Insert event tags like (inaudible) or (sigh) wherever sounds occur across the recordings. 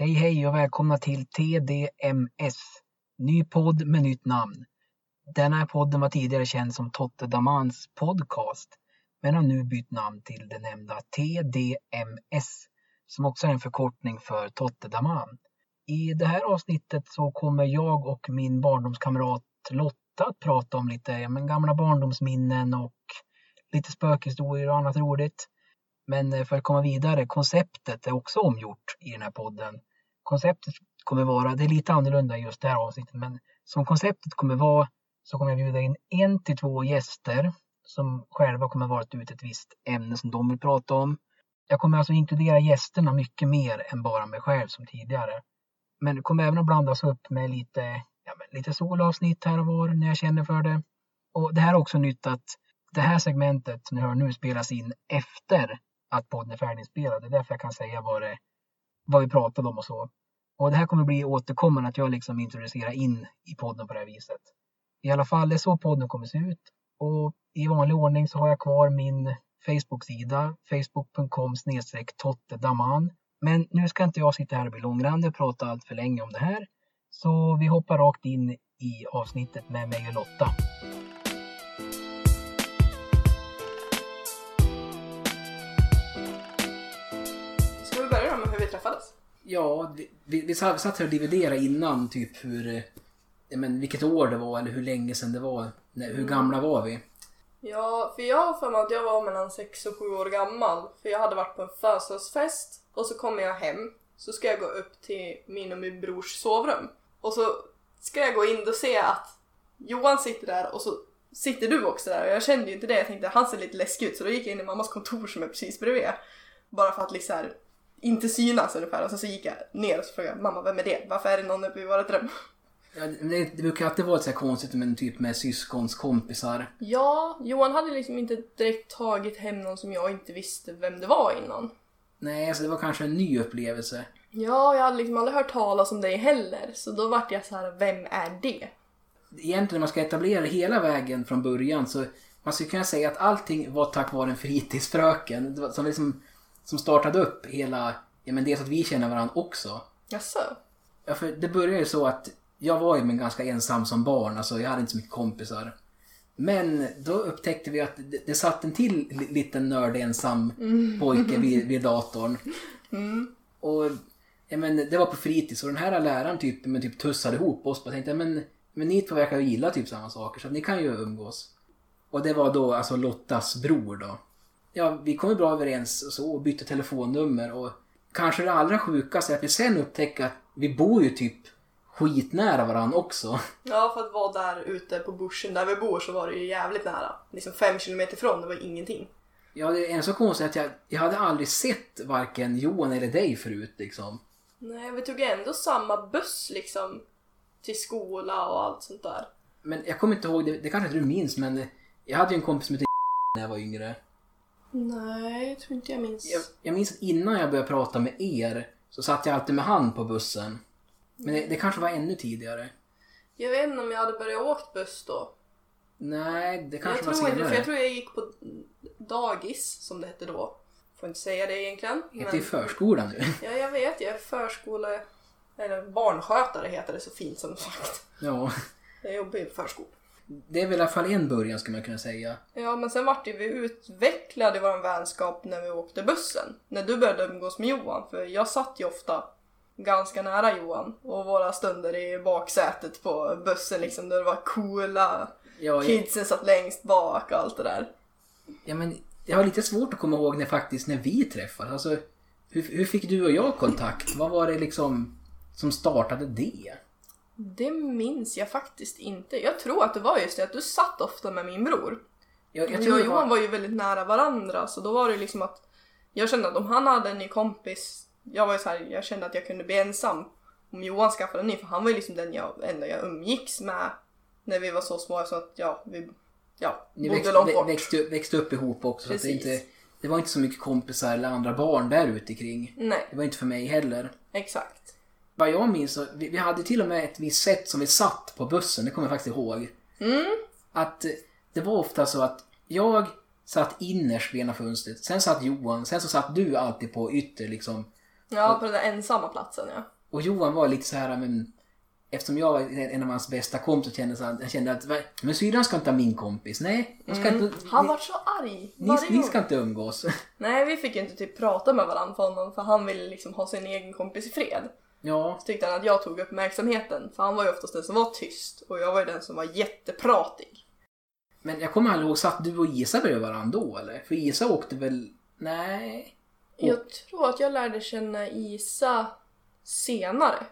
Hej hej och välkomna till TDMS. Ny podd med nytt namn. Denna här podden var tidigare känd som Totte Damans podcast men har nu bytt namn till det nämnda TDMS som också är en förkortning för Totte Daman. I det här avsnittet så kommer jag och min barndomskamrat Lotta att prata om lite ja, men gamla barndomsminnen och lite spökhistorier och annat roligt. Men eh, för att komma vidare, konceptet är också omgjort i den här podden. Konceptet kommer vara, det är lite annorlunda i just det här avsnittet, men som konceptet kommer vara så kommer jag bjuda in en till två gäster som själva kommer vara ut ett visst ämne som de vill prata om. Jag kommer alltså inkludera gästerna mycket mer än bara mig själv som tidigare. Men det kommer även att blandas upp med lite, ja, men lite solavsnitt här och var när jag känner för det. Och det här är också nytt att det här segmentet som ni hör nu spelas in efter att podden är färdiginspelad. Det är därför jag kan säga vad, det, vad vi pratade om och så. Och det här kommer bli återkommande att jag liksom introducerar in i podden på det här viset. I alla fall, det är så podden kommer se ut. Och i vanlig ordning så har jag kvar min Facebook-sida, facebook.com tottedaman. Men nu ska inte jag sitta här och bli långrandig och prata allt för länge om det här. Så vi hoppar rakt in i avsnittet med mig och Lotta. Ska vi börja då med hur vi träffades? Ja, vi, vi, satt här och dividerade innan typ hur, eh, men vilket år det var eller hur länge sedan det var. Nej, hur gamla var vi? Ja, för jag har för mig att jag var mellan 6 och 7 år gammal. För jag hade varit på en födelsedagsfest och så kommer jag hem. Så ska jag gå upp till min och min brors sovrum. Och så ska jag gå in och se att Johan sitter där och så sitter du också där. Och jag kände ju inte det. Jag tänkte han ser lite läskig ut så då gick jag in i mammas kontor som är precis bredvid. Bara för att liksom inte synas ungefär. Och sen så gick jag ner och så frågade jag, mamma vem är det? Varför är det någon uppe i vårt rum? Ja, det, det brukar alltid vara så här konstigt med en typ med syskons kompisar. Ja, Johan hade liksom inte direkt tagit hem någon som jag inte visste vem det var innan. Nej, alltså det var kanske en ny upplevelse. Ja, jag hade liksom aldrig hört talas om dig heller. Så då vart jag så här, vem är det? Egentligen när man ska etablera hela vägen från början så man skulle kunna säga att allting var tack vare en fritidsfröken som, liksom, som startade upp hela, ja men dels att vi känner varandra också. Jaså? Ja, för det började ju så att jag var ju men ganska ensam som barn, alltså jag hade inte så mycket kompisar. Men då upptäckte vi att det, det satt en till li- liten nörd ensam pojke vid, (laughs) vid datorn. Och ja, men, det var på fritids och den här läraren typ, men, typ tussade ihop oss och tänkte men, men ni två verkar ju gilla typ samma saker så att ni kan ju umgås. Och det var då alltså Lottas bror då. Ja, vi kom ju bra överens och så och bytte telefonnummer och kanske det allra sjukaste är att vi sen upptäcker att vi bor ju typ skitnära varandra också. Ja, för att vara där ute på bushen där vi bor så var det ju jävligt nära. Liksom fem kilometer ifrån, det var ingenting. Ja, det är så konstigt att jag, jag hade aldrig sett varken Johan eller dig förut liksom. Nej, vi tog ändå samma buss liksom till skola och allt sånt där. Men jag kommer inte ihåg, det, det kanske inte du minns men jag hade ju en kompis som hette (laughs) när jag var yngre. Nej, jag tror inte jag minns. Jag, jag minns att innan jag började prata med er så satt jag alltid med han på bussen. Men det, det kanske var ännu tidigare. Jag vet inte om jag hade börjat åkt buss då. Nej, det kanske jag var tror inte, senare. för jag tror jag gick på dagis som det hette då. Får inte säga det egentligen. Det heter ju förskolan nu. (laughs) Ja, jag vet. Jag är förskole... Eller barnskötare heter det så fint som sagt. Ja, Jag jobbar ju på förskola. Det är väl i alla fall en början skulle man kunna säga. Ja, men sen vart ju vi utvecklade i vår vänskap när vi åkte bussen. När du började umgås med Johan. För jag satt ju ofta ganska nära Johan. Och våra stunder i baksätet på bussen liksom. Där det var coola Ja, kidsen satt längst bak och allt det där. ja, men jag har lite svårt att komma ihåg när faktiskt när vi träffades. Alltså, hur, hur fick du och jag kontakt? Vad var det liksom som startade det? Det minns jag faktiskt inte. Jag tror att det var just det att du satt ofta med min bror. Jag, jag Jag, och Johan var... var ju väldigt nära varandra så då var det liksom att jag kände att om han hade en ny kompis, jag var ju så här, jag kände att jag kunde bli ensam om Johan skaffade en ny för han var ju liksom den jag, enda jag umgicks med när vi var så små så att ja, vi ja, Ni bodde växte, långt bort. växte, växte upp ihop också. Så att det, Precis. inte, det var inte så mycket kompisar eller andra barn där ute kring. Nej, Det var inte för mig heller. exakt. Vad jag minns så, vi, vi hade till och med ett visst sätt som vi satt på bussen, det kommer jag faktiskt ihåg. Mm, Att eh, det var ofta så att jag satt innerst vid ena fönstret, sen satt Johan, sen så satt du alltid på ytter liksom Ja, på den där ensamma platsen ja. Och Johan var lite så här, men eftersom jag var en av hans bästa kompisar kände så att, jag kände att men syrran ska inte ha min kompis. Nej, ska inte, Mm. Han ni, var så arg ni, ni ska inte umgås. Nej, vi fick ju inte typ prata med varandra för honom för han ville liksom ha sin egen kompis i fred. Ja, Så tyckte han att jag tog uppmärksamheten för han var ju oftast den som var tyst och jag var ju den som var jättepratig. men jag kommer aldrig ihåg, satt du och Isa bredvid varandra då eller? För Isa åkte väl, nej. Jag tror att jag lärde känna Isa senare.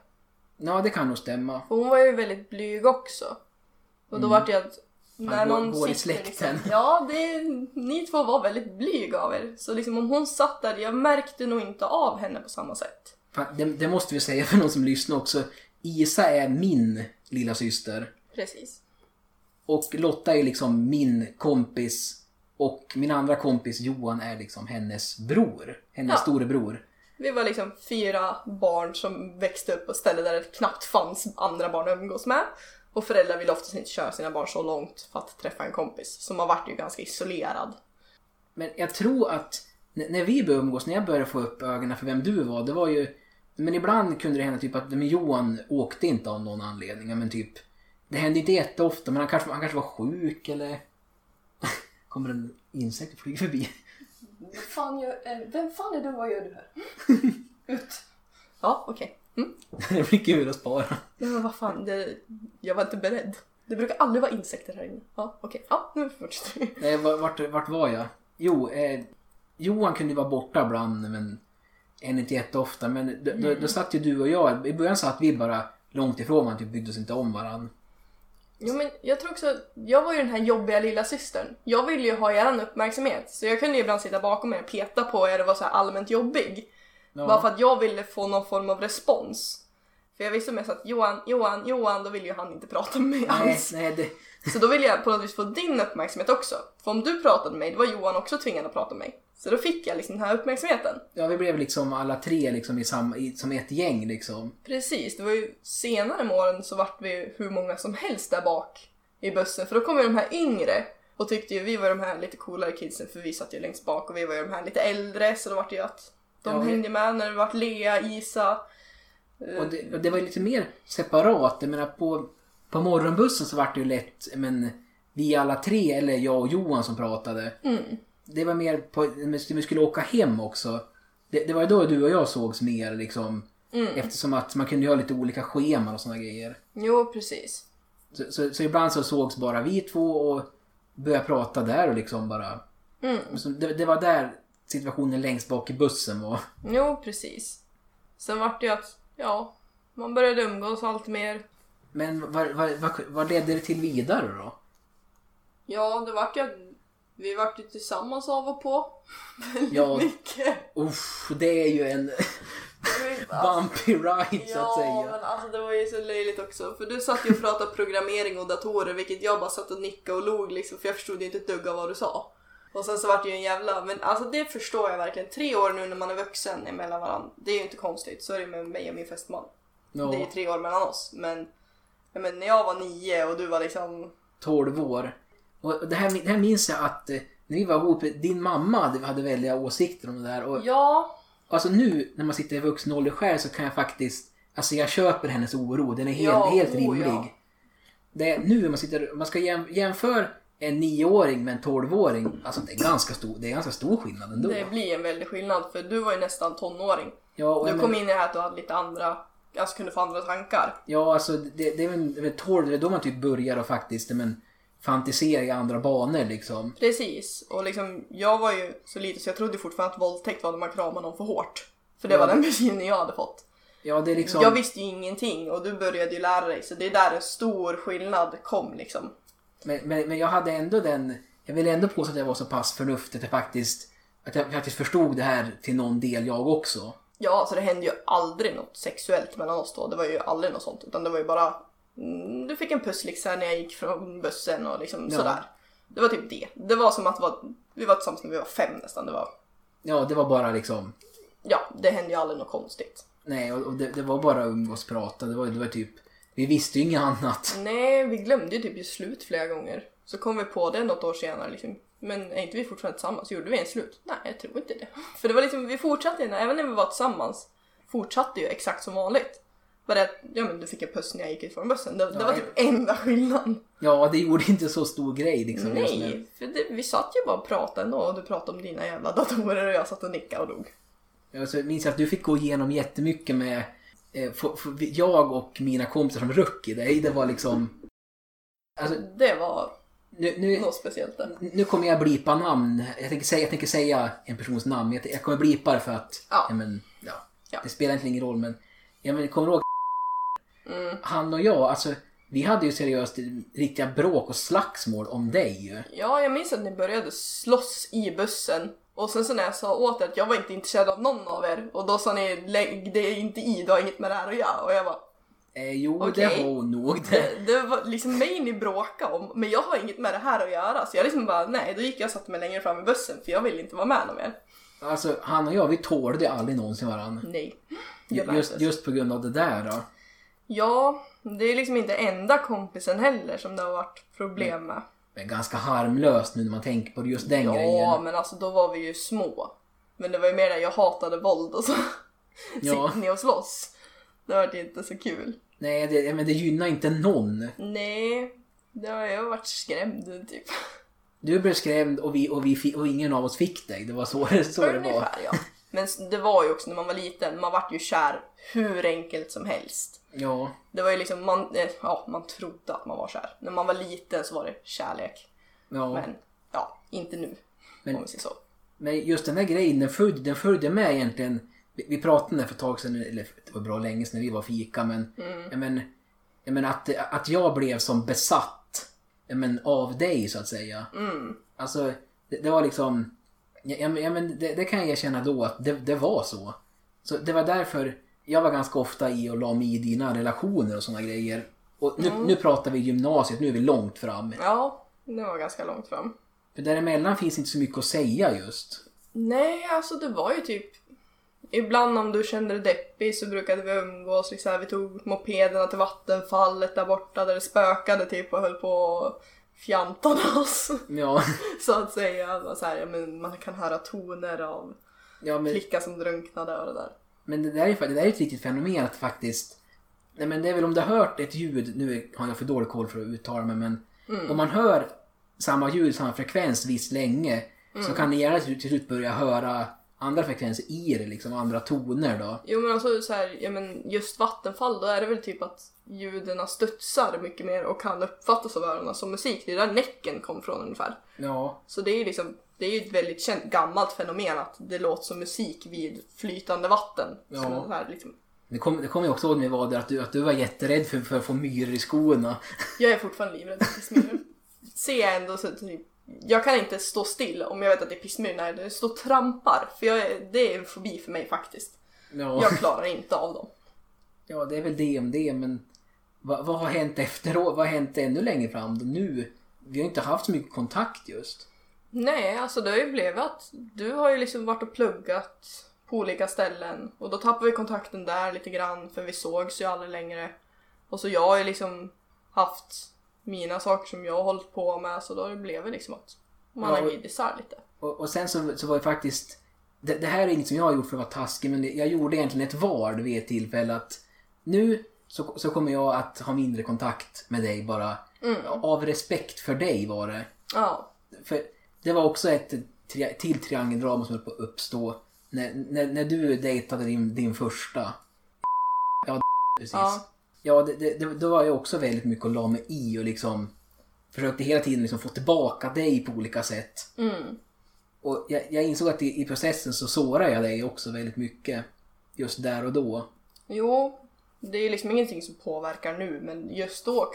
Ja, det kan nog stämma. För hon var ju väldigt blyg också. Och då var det att när går- någon går i släkten. Liksom, ja, det, ni två var väldigt blyg av er. Så liksom om hon satt där, jag märkte nog inte av henne på samma sätt. Det, det måste vi säga för någon som lyssnar också. Isa är min lilla syster Precis. Och Lotta är liksom min kompis. Och min andra kompis Johan är liksom hennes bror. Hennes Ja. storebror. Vi var liksom fyra barn som växte upp på ställen där det knappt fanns andra barn att umgås med. Och föräldrar ville oftast inte köra sina barn så långt för att träffa en kompis. Så man vart ju ganska isolerad. Men jag tror att när vi började umgås, när jag började få upp ögonen för vem du var, det var ju... Men ibland kunde det hända typ att men Johan åkte inte av någon anledning. Men typ... Det hände inte jätteofta, men han kanske, han kanske var sjuk eller... (laughs) Kommer en insekt och flyger förbi? Fan, gör, eh, vem fan är du? Vad gör du här? (laughs) Ut! Ja, okej. Mm. det blir kul att spara. Nej men vad fan, det, jag var inte beredd. Det brukar aldrig vara insekter här inne. Ja, okej. Ja, nu fortsätter vi. Nej, vart, vart, vart var jag? Jo, eh, Johan kunde ju vara borta ibland, men än inte jätteofta. Men då, då, då satt ju du och jag, i början satt vi bara långt ifrån varandra, typ byggde oss inte om varandra. Jo men jag tror också jag var ju den här jobbiga lilla systern. Jag ville ju ha er uppmärksamhet. Så jag kunde ju ibland sitta bakom er och peta på er och vara så allmänt jobbig. Bara för att jag ville få någon form av respons. För jag visste mest att Johan, Johan, Johan, då ville ju han inte prata med mig Nej, alls. nej, det, Så då ville jag på något vis få din uppmärksamhet också. För om du pratade med mig, då var Johan också tvingad att prata med mig. Så då fick jag liksom den här uppmärksamheten. ja, vi blev liksom alla tre liksom i samma, i, som ett gäng liksom. Precis, det var ju senare med åren så vart vi hur många som helst där bak i bussen. För då kom ju de här yngre och tyckte ju vi var de här lite coolare kidsen för vi satt ju längst bak och vi var ju de här lite äldre så då vart det ju att de Ja, hängde med när det vart Lea, Isa. Och det, och det var ju lite mer separat. Jag menar på, på morgonbussen så var det ju lätt, men vi alla tre, eller jag och Johan som pratade. Mm. Det var mer på, när vi skulle åka hem också. Det, det var ju då du och jag sågs mer liksom. Mm. Eftersom att man kunde ha lite olika scheman och såna grejer. Jo, precis. Så, så, så ibland så sågs bara vi två och började prata där och liksom bara... Mm. Så det, det var där situationen längst bak i bussen var. Jo, precis. Sen vart det ju att, ja, man började umgås allt mer. Men vad, vad, vad, vad ledde det till vidare då? Ja, det vart ju att vi vart ju tillsammans av och på. (laughs) Ja, Mycket. uff, det är ju en bumpy ride så att Ja, säga. men alltså det var ju så löjligt också. För du satt ju och pratade programmering och datorer, vilket jag bara satt och nickade och log liksom, för jag förstod ju inte ett dugg av vad du sa. Och sen så vart det ju en jävla, men alltså det förstår jag verkligen. Tre år nu när man är vuxen emellan varandra, det är ju inte konstigt. Så är det med mig och min fästman. Det är ju Ja, tre år mellan oss, men, ja, men när jag var nio och du var liksom 12 år. Och det här, det här minns jag att eh, när vi var ihop, din mamma hade, hade väldiga åsikter om det där. Och Ja, Alltså nu när man sitter i vuxen ålder själv så kan jag faktiskt, alltså jag köper hennes oro, den är helt, Ja, helt oh, rimlig. ja. Det nu när man sitter, man ska jäm, jämföra en nioåring med en tolvåring, alltså det är ganska stor, det är ganska stor skillnad ändå. det blir en väldig skillnad för du var ju nästan tonåring. Ja, Du jag kom men- in i det här att du hade lite andra, alltså kunde få andra tankar. Ja, alltså det, det är väl 12, det är då man typ börjar och faktiskt men, fantisera i andra banor liksom. Precis, och liksom jag var ju så liten så jag trodde fortfarande att våldtäkt var när man kramar någon för hårt. För det Ja. var den (laughs) beskrivning jag hade fått. Ja, det är liksom... Jag visste ju ingenting och du började ju lära dig så det är där en stor skillnad kom liksom. Men, men, men jag hade ändå den... Jag vill ändå påstå att jag var så pass förnuftig att jag faktiskt... Att jag faktiskt förstod det här till någon del jag också. Ja, så det hände ju aldrig något sexuellt mellan oss då. Det var ju aldrig något sånt. Utan det var ju bara... Mm, du fick en puss liksom när jag gick från bussen och liksom Ja. sådär. Det var typ det. Det var som att var, vi var tillsammans när vi var fem nästan. Det var... Ja, det var bara liksom... Ja, det hände ju aldrig något konstigt. Nej, och och det, det var bara umgås prata. Det var, det var typ... Vi visste ju inget annat. Nej, vi glömde ju typ ju slut flera gånger. Så kom vi på det något år senare liksom. Men är inte vi fortfarande tillsammans? Gjorde vi en slut? Nej, jag tror inte det. (laughs) För det var liksom, vi fortsatte även när vi var tillsammans. fortsatte ju exakt som vanligt. Bara att, ja men du fick en puss när jag gick ut från bussen. Det, det Ja, var typ enda skillnaden. Ja, det gjorde inte så stor grej liksom. Nej, för det, vi satt ju bara och pratade ändå och du pratade om dina jävla datorer och jag satt och nickade och dog. Jag minns att du fick gå igenom jättemycket med eh, för, för jag och mina kompisar som ruck i dig. Det var liksom... Alltså, Det var nu, nu, något speciellt där. nu kommer jag blipa namn. Jag tänker säga, jag tänker säga en persons namn. Jag, jag kommer blipa det för att... Ja. men, ja, Ja. Det spelar inte ingen roll men... Jag men, kommer du ihåg Mm. han och jag, alltså vi hade ju seriöst riktiga bråk och slagsmål om dig. Ja, jag minns att ni började slåss i bussen. Och sen så när jag sa åt er att jag var inte intresserad av någon av er och då sa ni lägg det inte i, du har inget med det här att göra. Och jag bara, Eh, jo, Okej. det har hon nog. Det. det, var liksom mig ni bråkade om, men jag har inget med det här att göra. Så jag liksom bara, nej, då gick jag och satte mig längre fram i bussen för jag ville inte vara med någon mer. Alltså han och jag, vi tålde aldrig någonsin varandra. Nej. Just, just på grund av det där då. Ja, det är liksom inte enda kompisen heller som det har varit problem med. Men ganska harmlöst nu när man tänker på just den ja, grejen. men alltså då var vi ju små. Men det var ju mer det jag hatade våld och så (laughs) Ja. sitter ni och slåss. Det var inte så kul. Nej, det, men det gynnar inte någon. Nej, det har jag varit skrämd typ. Du blev skrämd och, vi, och, vi och ingen av oss fick dig. Det var så, (laughs) så det var. Ja. Men det var ju också när man var liten, man vart ju kär hur enkelt som helst. Ja, Det var ju liksom, man, eh, ja, man trodde att man var kär. När man var liten så var det kärlek. ja. Men ja, inte nu. Men- om vi säger så. Men just den här grejen, den följde, den följde med egentligen. Vi, vi pratade om det för ett tag sedan, eller det var bra länge sedan när vi var fika, men, Mm. men, men att, att jag blev som besatt men, av dig så att säga. Mm. Alltså, det, det var liksom, ja, men det, det kan jag erkänna då att det, det var så. Så det var därför jag var ganska ofta i och la mig i dina relationer och sådana grejer. Och nu, Mm. nu pratar vi gymnasiet, nu är vi långt fram. Ja, det var ganska långt fram. För däremellan finns inte så mycket att säga just. Nej, alltså det var ju typ Ibland om du kände dig deppig så brukade vi umgås, liksom, här, vi tog mopederna till vattenfallet där borta där det spökade typ och höll på att fjantade oss. Ja, (laughs) så att säga. Och Så här, men man kan höra toner av ja men, flicka som drunknade och det där. Men det, där är, det där är ett riktigt fenomen att faktiskt... Nej men det är väl om du har hört ett ljud, nu har jag för dålig koll för att uttala mig men om man hör samma ljud, samma frekvens visst länge så kan ni gärna till slut börja höra andra frekvenser i det, liksom andra toner då. Jo men alltså så här, ja, men just vattenfall då är det väl typ att ljuden studsar mycket mer och kan uppfattas av öronen som musik. Det är där näcken kom från ungefär. Ja, Så det är ju liksom, det är ju ett väldigt känt gammalt fenomen att det låter som musik vid flytande vatten. Ja. Så här, liksom, det kommer det kom jag också ihåg när vi var där att du, att du var jätterädd för, för att få myror i skorna. jag är fortfarande livrädd för pissmyror. (laughs) Ser jag ändå så typ, jag kan inte stå still om jag vet att det är pissmyror står och trampar. För jag är, det är en fobi för mig faktiskt. Ja, Jag klarar inte av dem. ja det är väl det om det men vad, vad har hänt efteråt? Vad har hänt ännu längre fram då? Nu? Vi har inte haft så mycket kontakt just. Nej, alltså det har ju blivit att du har ju liksom varit och pluggat på olika ställen och då tappade vi kontakten där lite grann för vi sågs ju aldrig längre. Och så jag har ju liksom haft mina saker som jag har hållit på med så då har det liksom att man Ja, har glidit isär lite. Och, och sen så, så var det faktiskt... Det, det här är inget som jag har gjort för att vara taskig, men det, jag gjorde egentligen ett val vid ett tillfälle att nu så, så kommer jag att ha mindre kontakt med dig bara. Av respekt för dig var det. Ja, För det var också ett tri, till triangeldrama som höll på att uppstå. När, när, när du dejtade din, din första. Ja, precis. Ja. Ja, det, det, det, då var jag också väldigt mycket och la mig i och liksom försökte hela tiden liksom få tillbaka dig på olika sätt. mm. Och jag, jag insåg att i, i processen så sårar jag dig också väldigt mycket. Just där och då. Jo, det är liksom ingenting som påverkar nu men just då,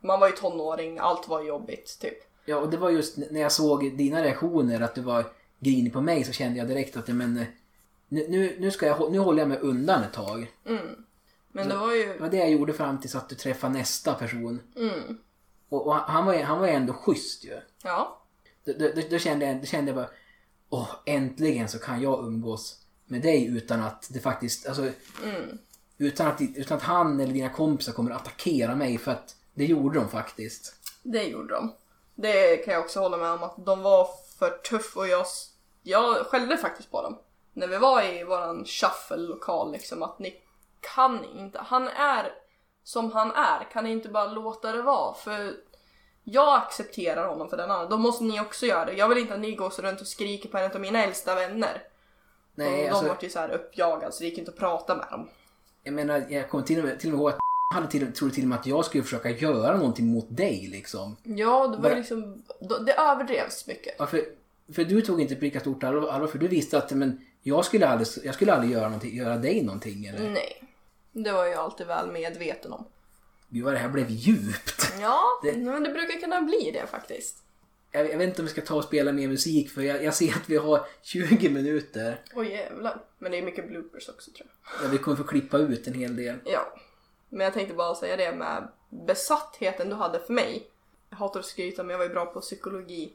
man var ju tonåring, allt var jobbigt typ. Ja, och det var just när jag såg dina reaktioner att du var grinig på mig så kände jag direkt att men, eh, nu, nu, ska jag, nu håller jag mig undan ett tag. Mm. Men det var ju, Det var det jag gjorde fram tills att du träffade nästa person. mm. Och, och han, var, han var ändå schysst ju. ja, Då, då, då, kände jag, då kände jag bara, åh, äntligen så kan jag umgås med dig utan att det faktiskt, alltså, mm. utan att, utan att han eller dina kompisar kommer att attackera mig för att det gjorde de faktiskt. Det gjorde de. Det kan jag också hålla med om att de var för tuff och jag, jag skällde faktiskt på dem. när vi var i våran shuffle-lokal liksom att ni kan inte, han är som han är, kan ni inte bara låta det vara? För jag accepterar honom för den andra, då måste ni också göra det. Jag vill inte att ni går så runt och skriker på en av mina äldsta vänner. Nej, och de alltså, vart ju så här uppjagade så det gick inte att prata med dem. jag menar, jag kommer till och med, till och med ihåg att hade till, trodde till och med att jag skulle försöka göra någonting mot dig liksom. Ja, det var Bara- liksom, det överdrevs mycket. Ja, för, för du tog inte på lika stort allvar, för du visste att men, jag, skulle aldrig, jag skulle aldrig göra, någonting, göra dig någonting. Eller? Nej. Det var jag alltid väl medveten om. Gud vad det här blev djupt. Ja, (laughs) Det- men det brukar kunna bli det faktiskt. Jag, jag vet inte om vi ska ta och spela mer musik för jag, jag ser att vi har 20 minuter. Oj jävlar. Men det är mycket bloopers också tror jag. Där vi kommer få klippa ut en hel del. Ja. Men jag tänkte bara säga det med besattheten du hade för mig. Jag hatar att skryta men jag var ju bra på psykologi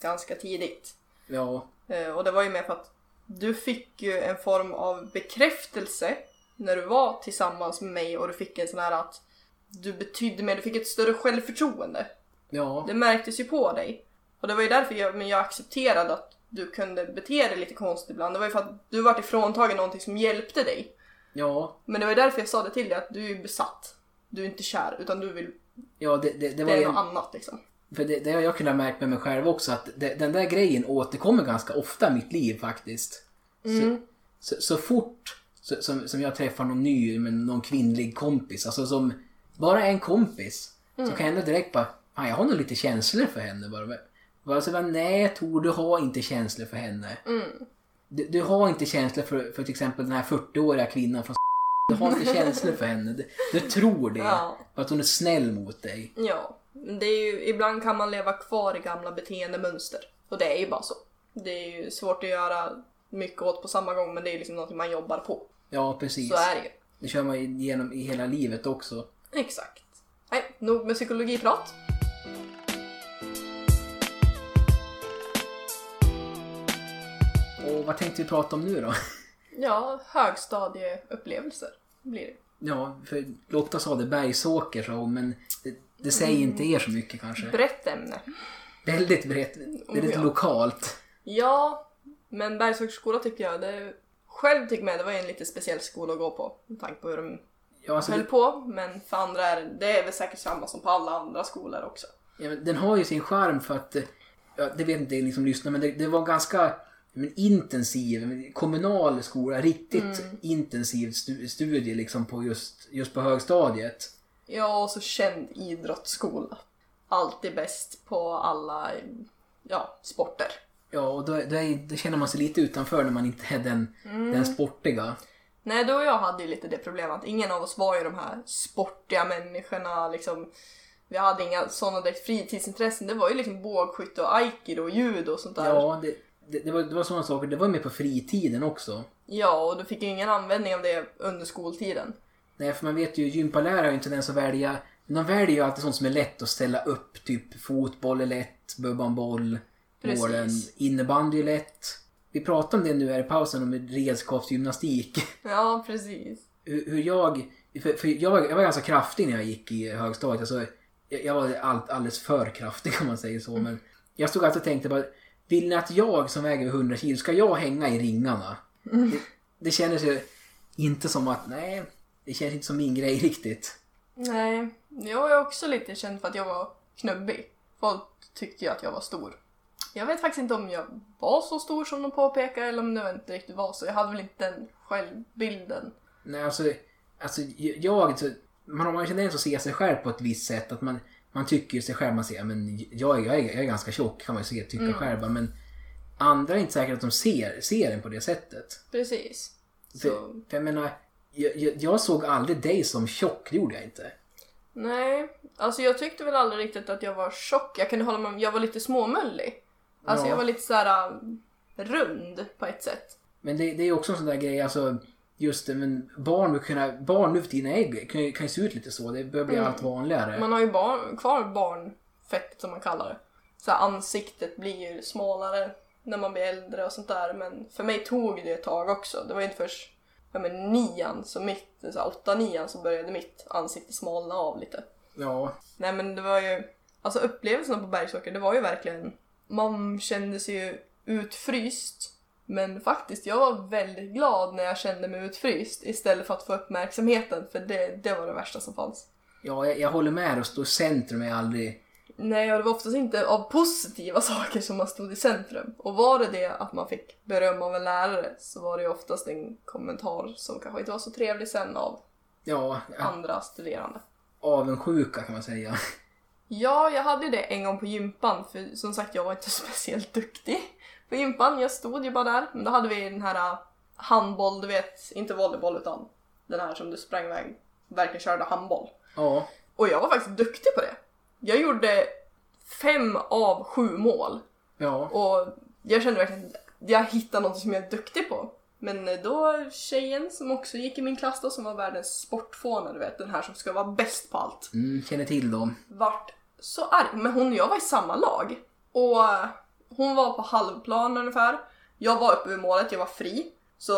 ganska tidigt. Ja, Eh, Och det var ju mer för att du fick ju en form av bekräftelse när du var tillsammans med mig och du fick en sån här att du betydde mer, du fick ett större självförtroende. ja, Det märktes ju på dig. Och det var ju därför jag, men jag accepterade att du kunde bete dig lite konstigt ibland. Det var ju för att du vart ifråntagen någonting som hjälpte dig. ja, Men det var ju därför jag sa det till dig att du är besatt. Du är inte kär utan du vill, ja det, det, det det var är ju... något annat liksom. För det, det har jag kunnat märka med mig själv också att det, den där grejen återkommer ganska ofta i mitt liv faktiskt. Mm. Så, så, så fort som, som jag träffar någon ny, men någon kvinnlig kompis, alltså som bara en kompis, så kan jag ändå direkt bara, fan jag har nog lite känslor för henne bara. bara så bara, nej Tor, du har inte känslor för henne. Mm. Du, du har inte känslor för, för till exempel den här 40-åriga kvinnan från (laughs) Du har inte känslor för henne. Du, du tror det. Ja. För att hon är snäll mot dig. Ja, men det är ju, ibland kan man leva kvar i gamla beteendemönster. Och det är ju bara så. Det är ju svårt att göra mycket åt på samma gång men det är liksom något man jobbar på. Ja, precis. Så är det ju. Det kör man ju igenom i hela livet också. Exakt. Nej, nog med psykologiprat. Och vad tänkte vi prata om nu då? Ja, högstadieupplevelser blir det. Ja, för Lotta sa det Bergsåker sa hon, men det, det säger inte er så mycket kanske. Brett ämne. Väldigt brett, väldigt ja. lokalt. Ja, men Bergsåkersskola tycker jag, det, själv tycker jag det var en lite speciell skola att gå på. Med tanke på hur de Ja, alltså, höll det, på. Men för andra är det, är väl säkert samma som på alla andra skolor också. ja, den har ju sin charm för att, ja, det vet inte ni som lyssnar, men det, det var ganska men, intensiv, kommunal skola, riktigt intensiv stu, studie liksom på just, just på högstadiet. Ja, och så känd idrottsskola. Alltid bäst på alla ja, sporter. Ja, och då, då, är, då känner man sig lite utanför när man inte är den, den sportiga. Nej, du och jag hade ju lite det problemet att ingen av oss var ju de här sportiga människorna. Liksom, vi hade inga sådana direkt fritidsintressen. Det var ju liksom bågskytte och aikido och judo och sånt där. Ja, det, det, det, var, det var sådana saker. Det var med på fritiden också. Ja, och du fick ju ingen användning av det under skoltiden. Nej, för man vet ju, gympalärare har ju en tendens att välja... De väljer ju alltid sånt som är lätt att ställa upp. Typ fotboll är lätt, bubba en boll, Precis. målen. Innebandy är lätt. Vi pratade om det nu här i pausen, om redskapsgymnastik. Ja, precis. hur, hur jag... För, för jag, var, jag var ganska kraftig när jag gick i högstadiet. Alltså, jag, jag var all, alldeles för kraftig om man säger så. Men jag stod alltid och tänkte bara, vill ni att jag som väger 100 kilo, ska jag hänga i ringarna? Det, det kändes ju inte som att, nej, det känns inte som min grej riktigt. Nej, jag är också lite känd för att jag var knubbig. Folk tyckte ju att jag var stor. Jag vet faktiskt inte om jag var så stor som de påpekar eller om det inte riktigt var så. Jag hade väl inte den självbilden. Nej, alltså, alltså jag, så, man har en tendens att se sig själv på ett visst sätt. Att man, man tycker ju sig själv, man säger men jag, är- jag, är, jag är ganska tjock kan man ju se, tycka själv. va, Men andra är inte säkert att de ser, ser en på det sättet. Precis. För, Så, för jag menar, jag, jag, jag såg aldrig dig som tjock, det gjorde jag inte. nej, alltså jag tyckte väl aldrig riktigt att jag var tjock. Jag kunde hålla med om, jag var lite småmullig. Alltså Ja. jag var lite såhär um, rund på ett sätt. Men det, det är ju också en sån där grej, alltså just det, men barn, kunna, barn nu för tiden är, kan, ju- kan ju se ut lite så. Det börjar bli Mm. allt vanligare. Man har ju barn, kvar barnfett som man kallar det. Så här, ansiktet blir ju smalare när man blir äldre och sånt där. Men för mig tog det ett tag också. Det var inte först ja, men nian, så mitt, så här, åtta nian så började mitt ansikte smalna av lite. Ja, Nej men det var ju, alltså upplevelsen på Bergsåker det var ju verkligen, man kände sig ju utfryst Men faktiskt, jag var väldigt glad när jag kände mig utfryst istället för att få uppmärksamheten för det, det var det värsta som fanns. Ja, jag, jag håller med. Att stå i centrum är aldrig... Nej, och det var oftast inte av positiva (laughs) saker som man stod i centrum. Och var det det att man fick beröm av en lärare så var det ju oftast en kommentar som kanske inte var så trevlig sen av Ja, andra studerande. avundsjuka kan man säga. (laughs) Ja, jag hade ju det en gång på gympan för som sagt jag var inte (laughs) speciellt duktig på gympan. Jag stod ju bara där. Men då hade vi den här äh, handboll, du vet, inte volleyboll utan den här som du sprang iväg, verkligen körde handboll. Ja, Och jag var faktiskt duktig på det. Jag gjorde fem av sju mål ja. och jag kände verkligen att jag hittade något som jag är duktig på. Men då tjejen som också gick i min klass då, som var världens sportfåne, du vet den här som ska vara bäst på allt Mm, känner till dem. vart så arg. Men hon och jag var i samma lag. Och hon var på halvplan ungefär. Jag var uppe vid målet, jag var fri. Så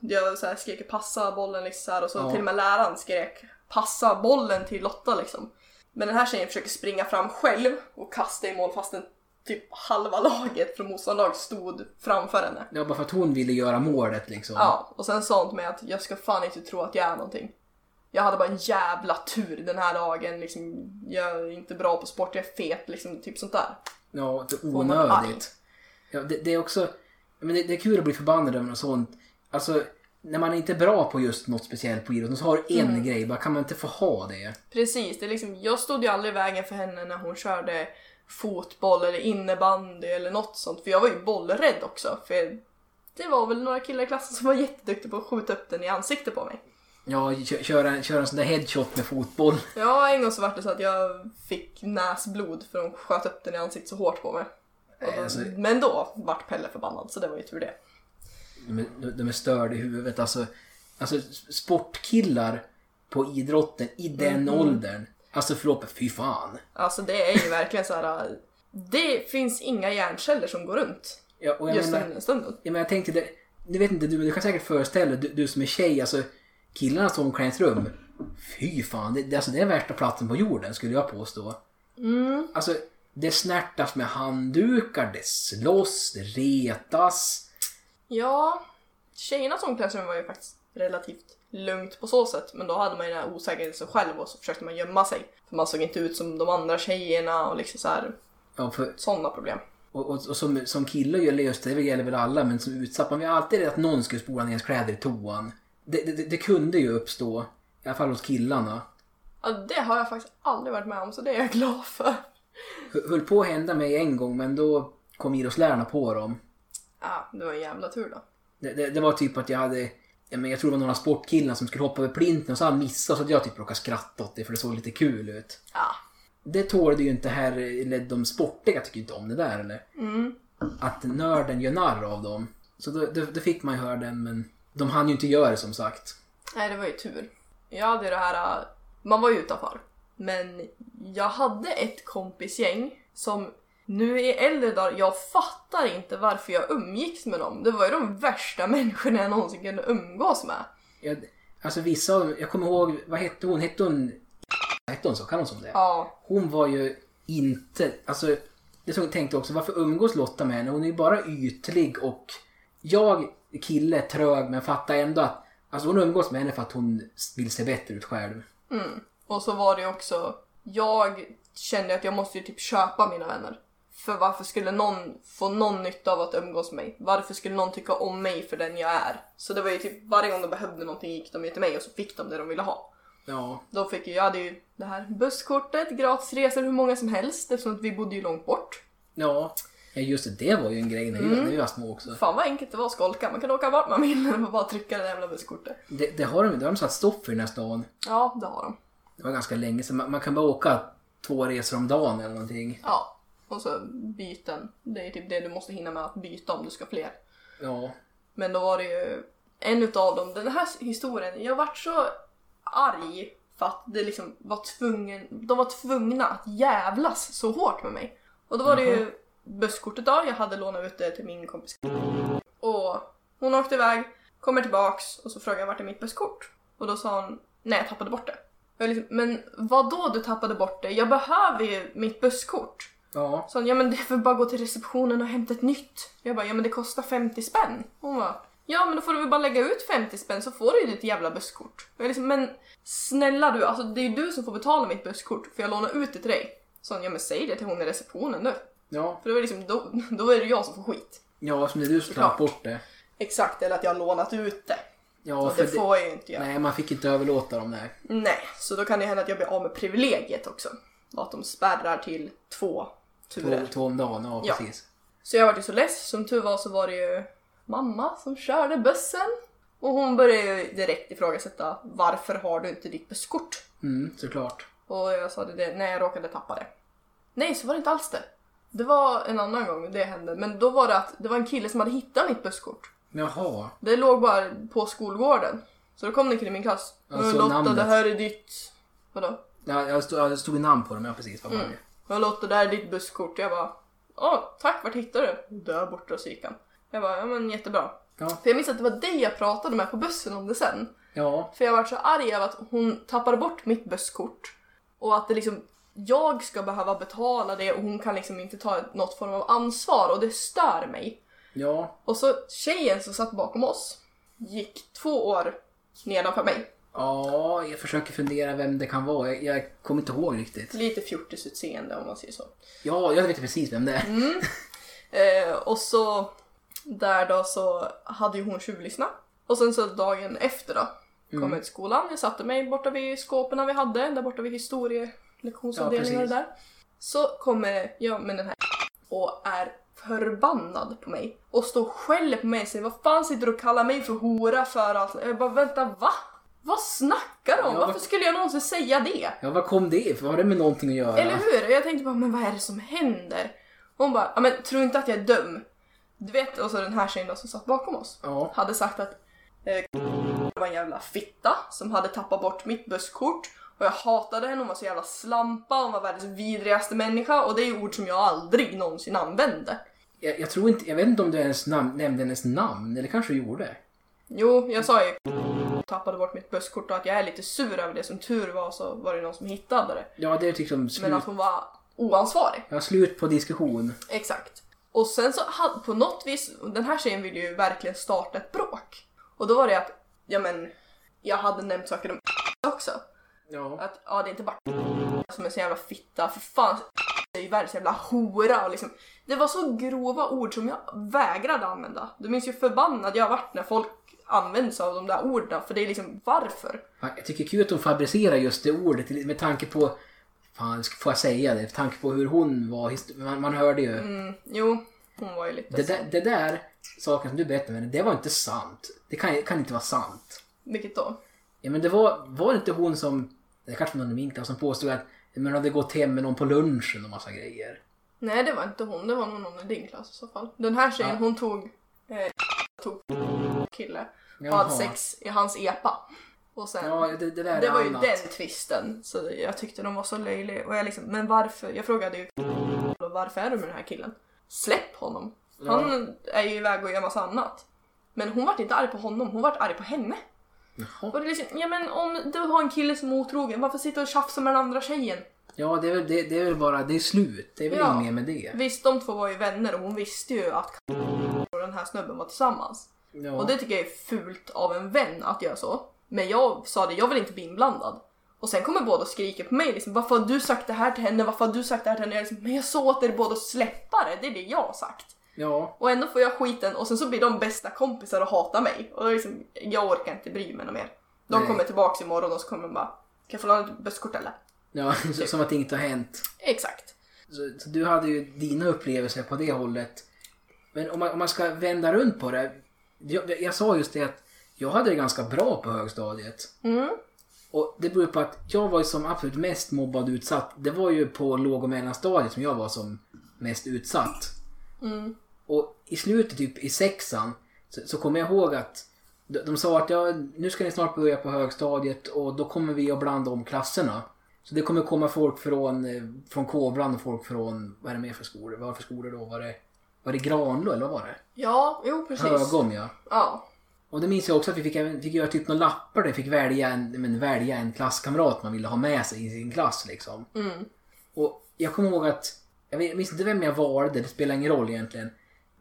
jag så här skrek passa bollen liksom så här, och så Ja. till och med läraren skrek passa bollen till Lotta liksom. Men den här tjejen försöker springa fram själv och kasta i mål fastän typ halva laget från motståndarlag stod framför henne. Ja, bara för att hon ville göra målet liksom. Ja, och sen sa hon till mig att jag ska fan inte tro att jag är någonting. Jag hade bara en jävla tur den här dagen, liksom, jag är inte bra på sport, jag är fet, liksom, typ sånt där. Ja, det är man arg? onödigt. Ja, det, det är också... Men det, det är kul att bli förbannad över något sånt. Alltså, när man inte är bra på just något speciellt på idrotten så har du en Mm. grej, bara kan man inte få ha det? Precis, det är liksom, jag stod ju aldrig i vägen för henne när hon körde fotboll eller innebandy eller något sånt, för jag var ju bollrädd också, för det var väl några killar i klassen som var jätteduktiga på att skjuta upp den i ansiktet på mig. Ja, kö- köra, en- köra en sån där headshot med fotboll. Ja, en gång så var det så att jag fick näsblod för de sköt upp den i ansiktet så hårt på mig. Då, alltså- Men då vart Pelle förbannad, så det var ju tur det. De är, de är störda i huvudet. Alltså, alltså sportkillar på idrotten i den Mm. åldern. Alltså förlåt, fy fan. Alltså det är ju verkligen så här. Det finns inga hjärnceller som går runt Ja, och jag just menar, den stunden. Ja, men jag tänkte, det, du vet inte, du, du kan säkert föreställa dig, du, du som är tjej, alltså killarnas omklädningsrum. Fy fan, det, det, alltså, det är värsta platsen på jorden skulle jag påstå. Mm. Alltså, det snärtas med handdukar, det slåss, det retas. Ja, tjejernas omklädningsrum var ju faktiskt relativt lugnt på så sätt, men då hade man ju den här osäkerheten själv och så försökte man gömma sig. För man såg inte ut som de andra tjejerna och liksom så här Ja, för, sådana problem. och, och, och som, som kille gäller just det, det gäller väl alla, men som utsatt, man vill alltid att någon skulle spola ner ens kläder i toan. Det, det, det, kunde ju uppstå, i alla fall hos killarna. Ja, det har jag faktiskt aldrig varit med om, så det är jag glad för. Hö- Höll på att hända mig en gång, men då kom idrottslärarna på dem. Ja, det var en jävla tur då. Det, det, det var typ att jag hade, men jag tror det var några sportkillar som skulle hoppa över plinten och så hade han missat så att jag typ råkade skratta åt det för det såg lite kul ut. Ja. Det tålde ju inte här, eller de sportiga tycker inte om det där eller? Mm. Att nörden gör narr av dem. Så då, då, då fick man ju höra den men de hann ju inte göra det som sagt. Nej, det var ju tur. Jag hade det här, äh, man var ju utanför. Men jag hade ett kompisgäng som nu i äldre dagar, jag fattar inte varför jag umgicks med dem. Det var ju de värsta (laughs) människorna jag någonsin kunde umgås med. Jag, alltså vissa av dem, jag kommer ihåg, vad hette hon? Hette hon... Hette hon så? Kan hon som det? Ja, Hon var ju inte, alltså det som jag tänkte också, varför umgås Lotta med henne? Hon är ju bara ytlig och jag, kille, trög men fattar ändå att Alltså hon umgås med henne för att hon vill se bättre ut själv. mm. Och så var det ju också, jag kände att jag måste ju typ köpa mina vänner. För varför skulle någon få någon nytta av att umgås med mig? Varför skulle någon tycka om mig för den jag är? Så det var ju typ varje gång de behövde någonting gick de ju till mig och så fick de det de ville ha. Ja. Då fick jag, jag hade ju det här busskortet, gratis resor hur många som helst eftersom att vi bodde ju långt bort. Ja. Ja just det, det var ju en grej när vi, när vi var små också. Fan vad enkelt det var att skolka, man kan åka vart man vill man bara trycka det där jävla busskortet. Det, det, har de, det har de satt stopp för i den här stan. Ja, det har de. Det var ganska länge sedan. Man, man kan bara åka två resor om dagen eller någonting. Ja, och så byten. Det är typ det du måste hinna med att byta om du ska fler. Ja. Men då var det ju en utav dem, den här historien, jag vart så arg för att det liksom var tvungen, de var tvungna att jävlas så hårt med mig. Och då var det ju busskortet då, jag hade lånat ut det till min kompis. Och hon åkte iväg, kommer tillbaks och så frågade jag vart är mitt busskort? Och då sa hon, nej jag tappade bort det. Jag liksom, men vad då du tappade bort det? Jag behöver ju mitt busskort. Ja. Så han, ja men det är för bara gå till receptionen och hämta ett nytt. Jag bara, ja men det kostar 50 spänn. Hon bara, ja men då får du väl bara lägga ut 50 spänn så får du ju ditt jävla busskort. Jag liksom, men snälla du, alltså det är ju du som får betala mitt busskort för jag lånar ut det till dig. Så han, ja men säg det till hon i receptionen nu. Ja. För det var liksom, då, då är det jag som får skit. Ja, som det är du som tar bort det. Exakt, eller att jag har lånat ut det. Ja, och för det får jag ju inte göra. Nej, man fick inte överlåta dem där. Nej, så då kan det hända att jag blir av med privilegiet också. Och att de spärrar till två Två, turer. två om dagen, ja, Ja. precis. Så jag var ju så less. Som tur var så var det ju mamma som körde bussen. Och hon började ju direkt ifrågasätta varför har du inte ditt busskort? Mm, såklart. Och jag sa det, det när jag råkade tappa det. Nej, så var det inte alls det. Det var en annan gång det hände, men då var det att det var en kille som hade hittat mitt busskort. Jaha. Det låg bara på skolgården. Så då kom det en kille i min klass. Alltså Lotta, namnet. det här är ditt... Vadå? Ja, jag stod, jag stod i namn på dem, ja precis. Vad Mm. det? Ja Lotta, det här är ditt busskort. Jag bara, åh tack, vart hittade du? Där borta, så gick han. Jag bara, ja men jättebra. Ja. För jag minns att det var dig jag pratade med på bussen om det sen. Ja, För jag var så arg över att hon tappade bort mitt busskort. Och att det liksom, jag ska behöva betala det och hon kan liksom inte ta något form av ansvar och det stör mig. ja, Och så tjejen som satt bakom oss gick två år nedanför mig. ja, jag försöker fundera vem det kan vara. Jag, jag kommer inte ihåg riktigt. Lite fjortisutseende om man säger så. Ja, jag vet precis vem det är. Mm. (laughs) Eh, och så där då så hade ju hon tjuvlyssnat. Och sen så dagen efter då kom jag till skolan. Jag satte mig borta vid skåpen vi hade, där borta vid historielektionsavdelningen Ja, och det där. Så kommer jag med den här och är förbannad på mig och står och skäller på mig och säger vad fan sitter du och kallar mig för hora för allt? Jag bara vänta va? Vad snackar om? Ja, Varför vad- skulle jag någonsin säga det? Ja, vad kom det ifrån? Har det med någonting att göra? Eller hur? Och jag tänkte bara, men vad är det som händer? Hon bara, ja men tro inte att jag är dum. Du vet, och så den här tjejen då som satt bakom oss Ja, hade sagt att eh, det var en jävla fitta som hade tappat bort mitt busskort och jag hatade henne, hon var så jävla slampa, hon var världens vidrigaste människa och det är ju ord som jag aldrig någonsin använde. jag, jag tror inte, jag vet inte om du ens nam- nämnde hennes namn, eller kanske du gjorde. Jo, jag sa ju tappade bort mitt busskort och att jag är lite sur över det. Som tur var så var det någon som hittade det. Ja, det är liksom Men slut, att hon var oansvarig. ja, slut på diskussion. Exakt. Och sen så på något vis, den här tjejen ville ju verkligen starta ett bråk. Och då var det att, ja men, jag hade nämnt saker om (laughs) också. Ja. Att, ja det är inte bara (laughs) som är så jävla fitta, för fan, det är ju världens jävla hora och liksom. Det var så grova ord som jag vägrade använda. Du minns ju förbannad jag varit när folk använder sig av de där orden, för det är liksom varför? Jag tycker kul att hon fabricerar just det ordet med tanke på, fan får jag säga det, med tanke på hur hon var, man, man hörde ju. Mm, jo, hon var ju lite Det, där, det där saken som du berättade med det var inte sant. Det kan, kan inte vara sant. Vilket då? Ja men det var, var det inte hon som, det kanske var någon i min klass som påstod att hon hade gått hem med någon på lunchen och massa grejer. Nej det var inte hon, det var nog någon i din klass i så fall. Den här tjejen Ja. hon tog, eh, tog kille och hade sex i hans epa. Och sen, Ja, det, det det var ju annat. den twisten. Så jag tyckte de var så löjliga. Och jag liksom, men varför? Jag frågade ju varför är du med den här killen? Släpp honom. Han är ju iväg och gör massa annat. Men hon vart inte arg på honom, hon vart arg på henne. Jaha. Och det är liksom, ja men om du har en kille som är otrogen, varför sitter du och tjafsar med den andra tjejen? Ja, det är, väl, det, det är väl bara, det är slut. Det är väl Ja. inget mer med det. Visst, de två var ju vänner och hon visste ju att och den här snubben var tillsammans. Ja. Och det tycker jag är fult av en vän att göra så. Men jag sa det, jag vill inte bli inblandad. Och sen kommer båda och skriker på mig liksom, varför har du sagt det här till henne? Varför har du sagt det här till henne? Jag liksom, men jag sa åt er båda att släppa det, det är det jag har sagt. Ja. Och ändå får jag skiten och sen så blir de bästa kompisar och hatar mig. Och liksom, jag orkar inte bry mig något mer. De Nej. kommer tillbaks imorgon och så kommer de bara, kan jag få låna ditt busskort eller? Ja, (laughs) så- som att inget har hänt. Exakt. Så, så du hade ju dina upplevelser på det hållet. Men om man, om man ska vända runt på det. Jag, jag sa just det att jag hade det ganska bra på högstadiet. Mm. Och det beror på att jag var som absolut mest mobbad och utsatt. Det var ju på låg och mellanstadiet som jag var som mest utsatt. Mm. Och i slutet, typ i sexan, så, så kommer jag ihåg att de, de sa att ja, nu ska ni snart börja på högstadiet och då kommer vi att blanda om klasserna. Så det kommer komma folk från, eh, från Kovland och folk från, vad är det mer för skolor? Vad för skolor då? Var det, var det Granlo eller vad var det? Ja, jo precis. Högom ja. Ja. Och det minns jag också att vi fick, fick göra typ några lappar där vi fick välja en, men, välja en klasskamrat man ville ha med sig i sin klass liksom. Mm. Och jag kommer ihåg att jag minns inte vem jag valde, det spelar ingen roll egentligen.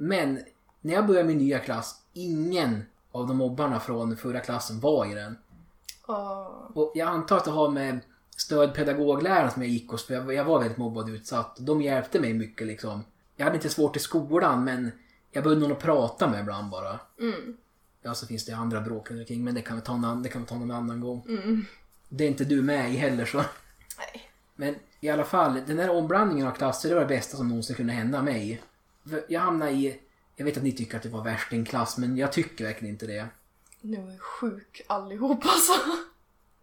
Men när jag började min nya klass, ingen av de mobbarna från förra klassen var i den. Ah. Och jag antar att det har med stödpedagogläraren som jag gick hos, för jag, jag var väldigt mobbad och utsatt. Och de hjälpte mig mycket liksom. Jag hade inte svårt i skolan, men jag behövde någon att prata med ibland bara. Mm. Ja, så finns det andra bråk runt omkring, men det kan vi ta, annan- det kan vi ta någon annan gång. Mm. Det är inte du med i heller så. Nej. Men i alla fall, den här omblandningen av klasser, det var det bästa som någonsin kunde hända mig. Jag hamnade i, jag vet att ni tycker att det var värstingklass, men jag tycker verkligen inte det. Nu är jag sjuk allihop alltså.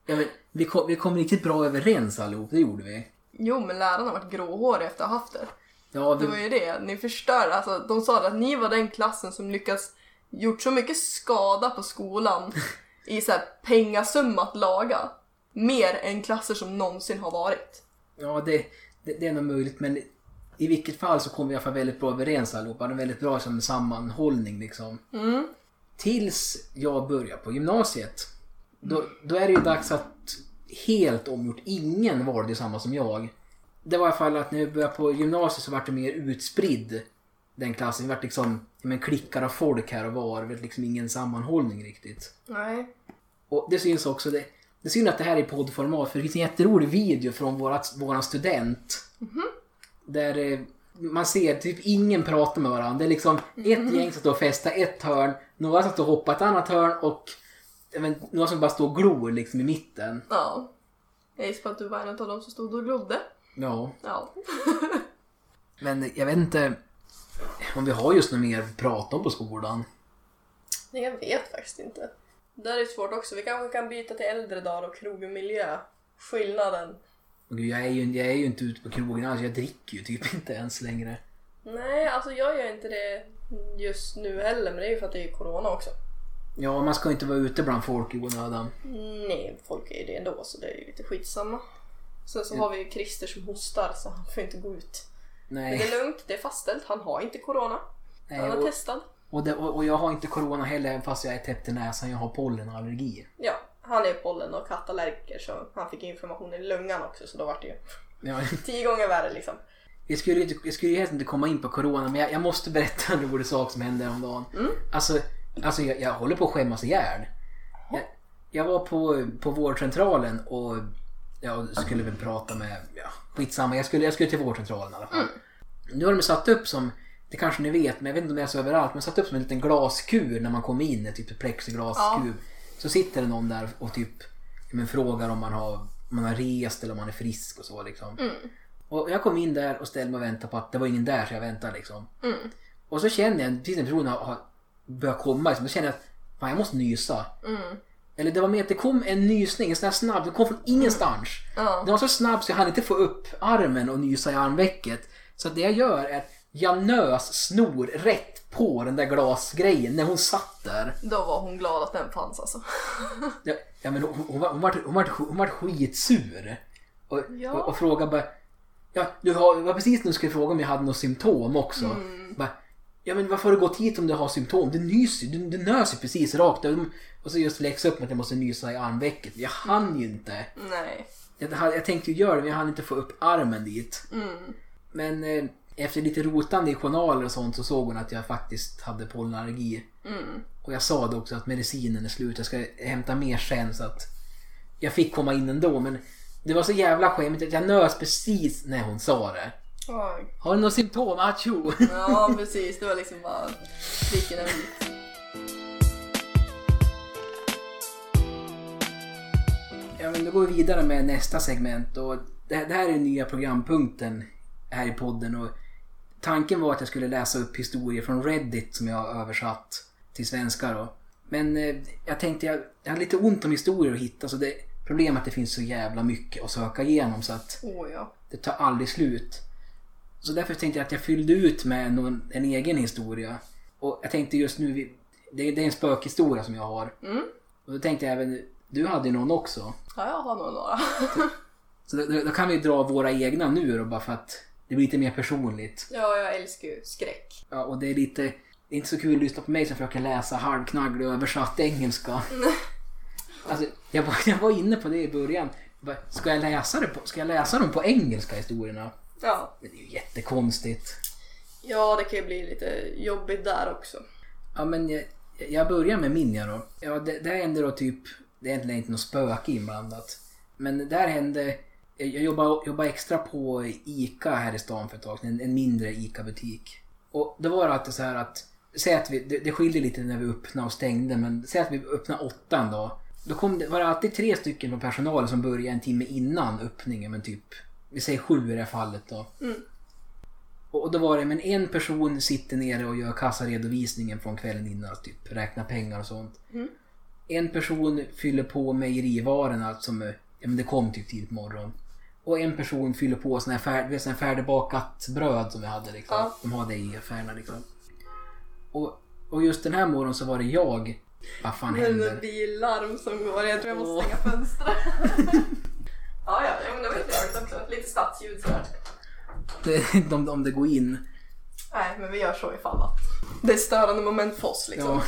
Ja, men, vi, kom, vi kom riktigt bra överens allihop, det gjorde vi. Jo men lärarna har varit gråhåriga efter att ha haft det. Ja, Det vi, var ju det, ni förstörde. Alltså, de sa att ni var den klassen som lyckats gjort så mycket skada på skolan (laughs) i så här pengasumma att laga. Mer än klasser som någonsin har varit. ja det, det, det är nog möjligt, men i vilket fall så kom vi i alla fall väldigt bra överens allihopa. Hade en väldigt bra som, sammanhållning liksom. Mm. Tills jag började på gymnasiet. Då, då är det ju dags att helt omgjort. Ingen valde samma som jag. Det var i alla fall att när jag började på gymnasiet så vart det mer utspridd. Den klassen. Det vart liksom men klickar av folk här och var. Det var liksom ingen sammanhållning riktigt. Nej. Och det syns också. Det, det är synd att det här är poddformat för det finns en jätterolig video från vårat, våran student. Där eh, man ser typ ingen pratar med varandra. Det är liksom ett (laughs) gäng som står och festar ett hörn, några som står och hoppar ett annat hörn och vet, några som bara står och glor liksom i mitten. Ja. Jag gissar på att du var en av dem som stod och glodde. Ja, Ja. (laughs) men jag vet inte om vi har just något mer att prata om på skolan. Nej, jag vet faktiskt inte. Det där är svårt också. Vi kanske kan byta till äldre dagar och krogmiljö. Skillnaden. Och jag, är ju, jag är ju inte ute på krogen alls, jag dricker ju typ (laughs) inte ens längre. Nej, alltså jag gör inte det just nu heller, men det är ju för att det är corona också. Ja, man ska inte vara ute bland folk i onödan. Nej, folk är ju det ändå så det är ju lite skitsamma. Sen så har vi ju Christer som hostar så han får inte gå ut. Men det Nej. är lugnt, det är fastställt. Han har inte corona. Nej, Han har och, testad. och, det, och, och jag har inte corona heller även fast jag är täppt i näsan. Jag har pollenallergi. Ja, han är pollen och kattallergiker så han fick inflammation i lungan också så då vart det ju Ja, (laughs) tio gånger värre liksom. jag, skulle, inte, jag skulle ju helst inte komma in på corona men jag, jag måste berätta (laughs) en rolig sak som hände häromdagen. Mm. Alltså, alltså jag, jag håller på att skämmas ihjäl. Jag, jag var på, på vårdcentralen och jag skulle väl prata med, ja skitsamma, jag skulle, jag skulle till vårdcentralen i alla fall. Nu har de satt upp som, det kanske ni vet, men jag vet inte om det är så överallt, men satt upp som en liten glaskur när man kommer in, typ plexiglaskub. Så sitter det någon där och typ men, frågar om man har, om man har rest eller om man är frisk och så liksom. Mm. Och jag kom in där och ställde mig och väntade på att det var ingen där så jag väntade liksom. Mm. Och så känner jag, precis när personen har, har börjat komma, liksom, då känner jag att fan jag måste nysa. Mm. Eller det var mer att det kom en nysning, en sån här snabb, det kom från ingenstans. Ja. Den var så snabb så jag hann inte få upp armen och nysa i armvecket. Så det jag gör är att jag nös snor rätt på den där glasgrejen när hon satt där. Då var hon glad att den fanns alltså. Ja, ja, men hon, hon, var, hon, var, hon, var, hon var skitsur. Och, Ja. och, och frågade bara... Ja, du har, det var precis när du skulle fråga om jag hade något symptom också. Mm. Bara, ja men varför har du gått hit om du har symptom? Du nyser du, du nös ju precis rakt. Och så just läxa upp med att jag måste nysa i armvecket. Jag hann ju inte. Nej. Jag, jag tänkte ju göra det men jag hann inte få upp armen dit. Mm. Men eh, efter lite rotande i journaler och sånt så såg hon att jag faktiskt hade pollenallergi. Mm. Och jag sa det också att medicinen är slut. Jag ska hämta mer sen så att jag fick komma in ändå. Men det var så jävla skämmigt att jag nös precis när hon sa det. Oj. Har du något symptom? Acho! Ja precis, det var liksom bara pricken över i. Ja men då går vi vidare med nästa segment och det, det här är nya programpunkten här i podden och tanken var att jag skulle läsa upp historier från Reddit som jag har översatt till svenska då. Men eh, jag tänkte jag, jag har lite ont om historier att hitta så det problemet är att det finns så jävla mycket att söka igenom så att Åh ja. det tar aldrig slut. Så därför tänkte jag att jag fyllde ut med någon, en egen historia. Och jag tänkte just nu, vi- det, det är en spökhistoria som jag har. Mm. Och då tänkte jag även, du hade ju någon också. Ja, jag har nog några. Så då, då, då kan vi dra våra egna nu då bara för att det blir lite mer personligt. Ja, jag älskar ju skräck. Ja, och det är lite, det är inte så kul att lyssna på mig som försöker läsa halvknagglig översatt engelska. (laughs) Alltså, jag var, jag var inne på det i början. Jag Bara, Ska jag läsa det på, ska jag läsa dem på engelska historierna? Ja. Men det är ju jättekonstigt. ja, det kan ju bli lite jobbigt där också. Ja men jag, jag börjar med Minja då. Ja det, det hände då typ, det är egentligen inte något spöke inblandat. Men där hände, jag jobbade, jobbade extra på ICA här i stan för ett tag sedan, en, en mindre ICA-butik. Och då var det alltid så här att, säg att vi, det, det skiljer lite när vi öppnade och stängde, men säg att vi öppnade åtta en dag. Då kom det, var det alltid tre stycken från personalen som började en timme innan öppningen, men typ, vi säger sju i det här fallet då. Mm. Och då var det, men en person sitter nere och gör kassaredovisningen från kvällen innan, typ räknar pengar och sånt. Mm. En person fyller på mejerivarorna som, ja men det kom typ tidigt på morgon. Och en person fyller på sån här, färd, vet, sån här färdigbakat bröd som vi hade liksom. Ja. De har det i affärerna liksom. Och, och just den här morgonen så var det jag. Vad fan händer? Men billarm som går, jag tror jag måste stänga fönstret. (laughs) ja, ja, men det var ju trevligt också. Lite stadsljud sådär. Det- (laughs) om, om det går in. Nej, men vi gör så ifall att det är störande moment för oss liksom.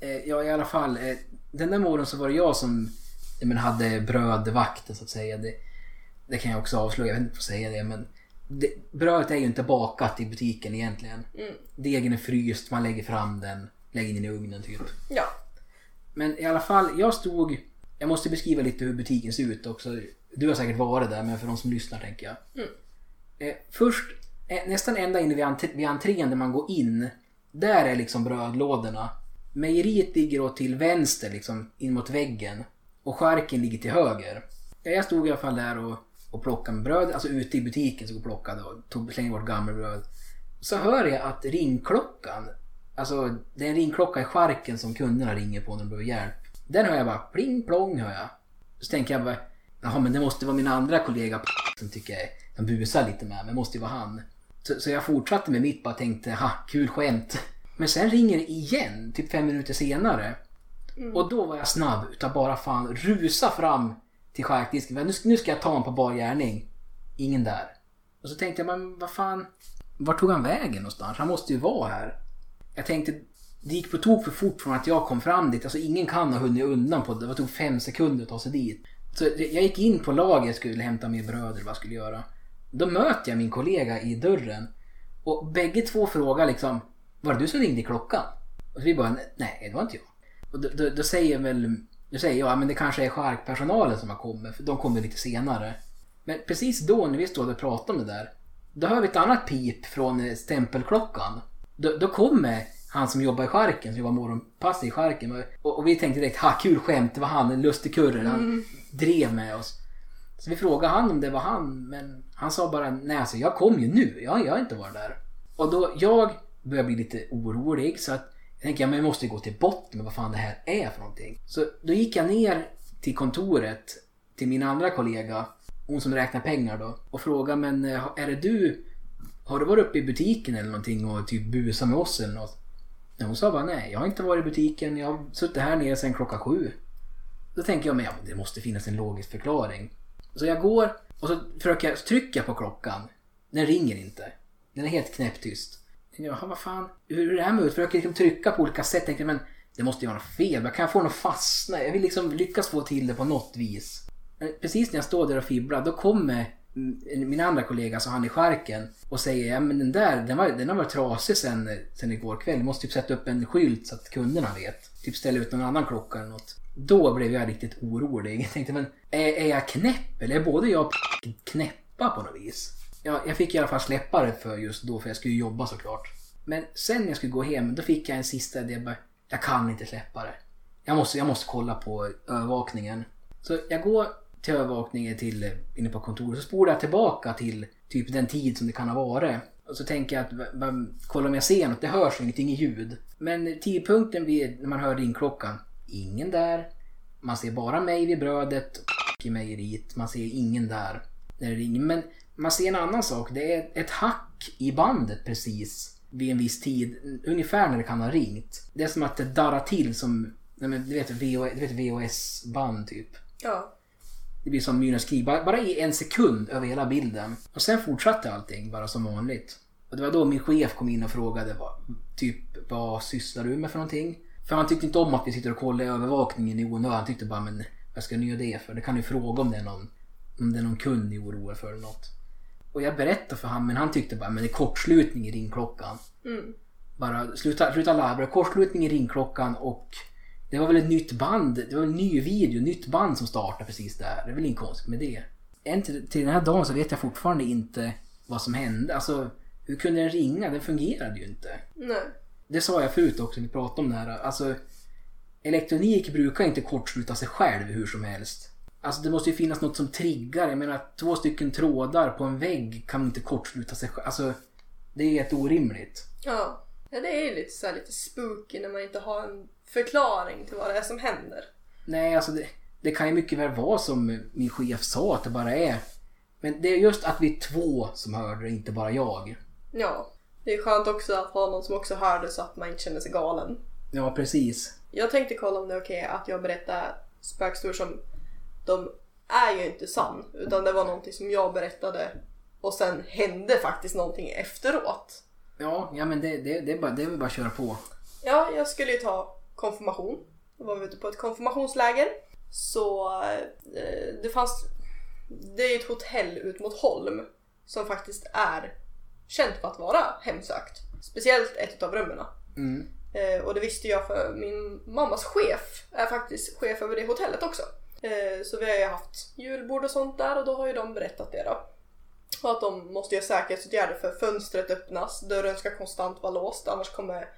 Ja, (laughs) eh, ja i alla fall. eh, Den där morgonen så var det jag som men, hade brödvakten så att säga. Det, det kan jag också avslöja, jag vet inte om jag säga det men det, brödet är ju inte bakat i butiken egentligen. Mm. Degen är fryst, man lägger fram den, lägger in den i ugnen typ. Ja. Men i alla fall, jag stod... Jag måste beskriva lite hur butiken ser ut också. Du har säkert varit där, men för de som lyssnar tänker jag. Mm. Eh, först, eh, nästan ända inne vid, entr- vid entrén där man går in. Där är liksom brödlådorna. Mejeriet ligger då till vänster, liksom in mot väggen. Och skärken ligger till höger. Ja, Jag stod i alla fall där och, och plockade bröd, alltså ute i butiken så jag plockade och tog, slängde bort gammelbröd. Så hör jag att ringklockan, alltså det är en ringklocka i skärken som kunderna ringer på när de behöver hjälp. Den hör jag bara pling plong hör jag. Så tänker jag bara, jaha men det måste vara min andra kollega som tycker jag, som busar lite med mig, det måste ju vara han. Så, så jag fortsatte med mitt bara tänkte, ha kul skämt. Men sen ringer det igen, typ fem minuter senare. Och då var jag snabb utav bara fan rusa fram till charkdisken. Nu, nu ska jag ta honom på bar gärning. Ingen där. Och så tänkte jag, men vad fan. Vart tog han vägen någonstans? Han måste ju vara här. Jag tänkte, det gick på tok för fort från att jag kom fram dit. Alltså ingen kan ha hunnit undan på det. Det tog fem sekunder att ta sig dit. Så jag gick in på lagret skulle hämta mer bröd eller vad jag skulle göra. Då möter jag min kollega i dörren. Och bägge två frågar liksom, var det du som ringde i klockan? Och vi bara, nej det var inte jag. Och då, då, då säger väl, då säger jag, ja men det kanske är charkpersonalen som har kommit, för de kommer lite senare. Men precis då när vi stod och pratade om det där, då hör vi ett annat pip från eh, stämpelklockan. Då, då kommer han som jobbar i charken, som jobbar morgonpass i charken. Och, och vi tänkte direkt, ha kul skämt, det var han, en lustig kurre. Han drev med oss. Så vi frågade han om det var han, men han sa bara, nej alltså jag kom ju nu, jag, jag har inte varit där. Och då, jag började bli lite orolig så att jag tänkte, jag, men jag måste gå till botten med vad fan det här är för någonting. Så då gick jag ner till kontoret till min andra kollega, hon som räknar pengar då, och frågade, men eh, är det du, har du varit uppe i butiken eller någonting och typ busat med oss eller något? Men hon sa bara, nej jag har inte varit i butiken, jag har suttit här nere sedan klockan sju. Då tänker jag, men ja, det måste finnas en logisk förklaring. Så jag går och så försöker jag trycka på klockan. Den ringer inte. Den är helt knäpptyst. Jaha, vad fan. Hur är det här med ut? Försöker liksom trycka på olika sätt. Tänkte, men det måste ju vara något fel. Jag kan få den att fastna. Jag vill liksom lyckas få till det på något vis. Eh, precis när jag står där och fibblar, då kommer mm, min andra kollega, så han i skärken, och säger ja men den där, den, var, den har varit trasig sen, sen igår kväll. Du måste typ sätta upp en skylt så att kunderna vet. Typ ställa ut någon annan klocka eller något. Då blev jag riktigt orolig. (laughs) Jag tänkte, men är, är jag knäpp? Eller är både jag och knäppa på något vis? Ja, jag fick i alla fall släppa det för just då, för jag skulle ju jobba såklart. Men sen när jag skulle gå hem, då fick jag en sista idé. Jag bara, Jag kan inte släppa det. Jag måste, jag måste kolla på övervakningen. Så jag går till övervakningen till, eh, inne på kontoret, så spolar jag tillbaka till typ den tid som det kan ha varit. Och så tänker jag att, kolla om jag ser något, det hörs ingenting i ljud. Men tidpunkten vid, när man hör ringklockan, ingen där. Man ser bara mig vid brödet och i mejeriet. Man ser ingen där när det ringer. Men man ser en annan sak. Det är ett hack i bandet precis vid en viss tid. Ungefär när det kan ha ringt. Det är som att det darrar till som, du vet, VHS-band typ. Ja. Det blir som Myrnas krig, bara, bara i en sekund över hela bilden. Och sen fortsatte allting bara som vanligt. Och det var då min chef kom in och frågade vad, typ vad sysslar du med för någonting? För han tyckte inte om att vi sitter och kollar övervakningen i onödan. Han tyckte bara men vad ska ni göra det för? Det kan ni fråga om det är någon, om det är någon kund ni oroar för eller något. Och jag berättade för honom men han tyckte bara men det är kortslutning i ringklockan. Mm. Bara sluta, sluta labra. Kortslutning i ringklockan och det var väl ett nytt band. Det var en ny video, nytt band som startade precis där. Det är väl inget konstigt med det. Än till, till den här dagen så vet jag fortfarande inte vad som hände. Alltså hur kunde den ringa? Den fungerade ju inte. Nej. Det sa jag förut också när vi pratade om det här. Alltså elektronik brukar inte kortsluta sig själv hur som helst. Alltså det måste ju finnas något som triggar. Jag menar två stycken trådar på en vägg kan inte kortsluta sig själv. Alltså det är helt orimligt. Ja. ja, det är ju lite så här lite spooky när man inte har en förklaring till vad det är som händer. Nej, alltså det, det kan ju mycket väl vara som min chef sa att det bara är. Men det är just att vi är två som hörde det, inte bara jag. Ja. Det är skönt också att ha någon som också hör det så att man inte känner sig galen. Ja, precis. Jag tänkte kolla om det är okej att jag berättar spökhistorier som de är ju inte sann. Utan det var någonting som jag berättade och sen hände faktiskt någonting efteråt. Ja, ja men det, det, det, är bara, det är väl bara att köra på. Ja, jag skulle ju ta konfirmation. Då var vi ute på ett konfirmationsläger. Så eh, det fanns... Det är ett hotell ut mot Holm som faktiskt är känt för att vara hemsökt. Speciellt ett av rummen. Mm. Eh, och det visste jag för min mammas chef är faktiskt chef över det hotellet också. Eh, så vi har ju haft julbord och sånt där och då har ju de berättat det då. Och att de måste göra säkerhetsåtgärder för fönstret öppnas, dörren ska konstant vara låst annars kommer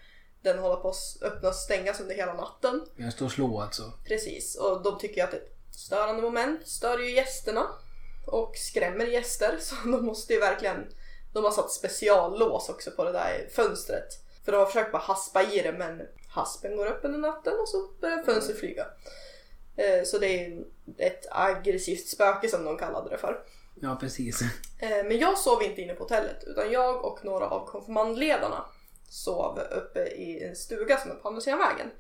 den hålla på att öppnas och stängas under hela natten. Jag står slår alltså. Precis, och de tycker att det är ett störande moment, stör ju gästerna och skrämmer gäster (laughs) så de måste ju verkligen, de har satt speciallås också på det där fönstret. För de har försökt bara haspa i det men haspen går upp under natten och så börjar fönstret flyga. Eh, Så det är ett aggressivt spöke som de kallade det för. Ja, precis. Eh, Men jag sov inte inne på hotellet utan jag och några av konfirmandledarna sov uppe i en stuga som är på andra sidan vägen.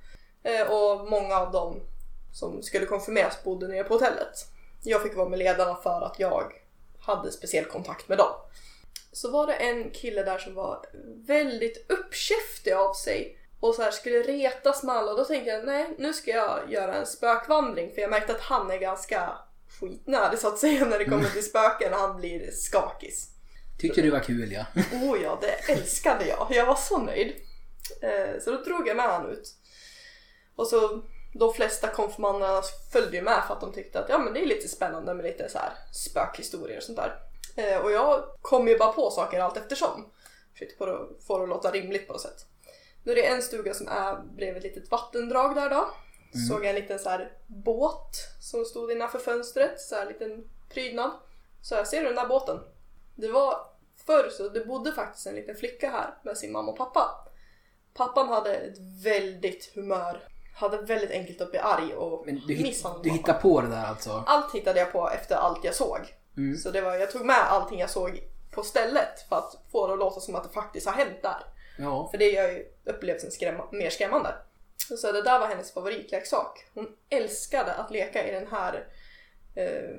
Eh, Och många av dem som skulle konfirmeras bodde nere på hotellet. Jag fick vara med ledarna för att jag hade speciell kontakt med dem. Så var det en kille där som var väldigt uppkäftig av sig och så här skulle retas med alla och då tänkte jag nej nu ska jag göra en spökvandring för jag märkte att han är ganska skitnödig så att säga när det kommer till spöken och han blir skakis. Tyckte du var kul ja. Oh ja, det älskade jag. Jag var så nöjd. Eh, så då drog jag med han ut. Och så de flesta konfirmanderna följde ju med för att de tyckte att ja men det är lite spännande med lite så här spökhistorier och sånt där. Eh, och jag kom ju bara på saker allt eftersom. Försökte få det att låta rimligt på något sätt. Nu är det en stuga som är bredvid ett litet vattendrag där då. Såg jag en liten så här båt som stod innanför fönstret, så här en liten prydnad. Så jag ser du den där båten? Det var förr så det bodde faktiskt en liten flicka här med sin mamma och pappa. Pappan hade ett väldigt humör, hade väldigt enkelt att bli arg och Men du, misshandla du hittar på det där alltså? Allt hittade jag på efter allt jag såg. Mm. Så det var, jag tog med allting jag såg på stället för att få det att låta som att det faktiskt har hänt där. Ja. För det gör ju upplevelsen skrämma, mer skrämmande. Så det där var hennes favoritleksak. Hon älskade att leka i den här, eh,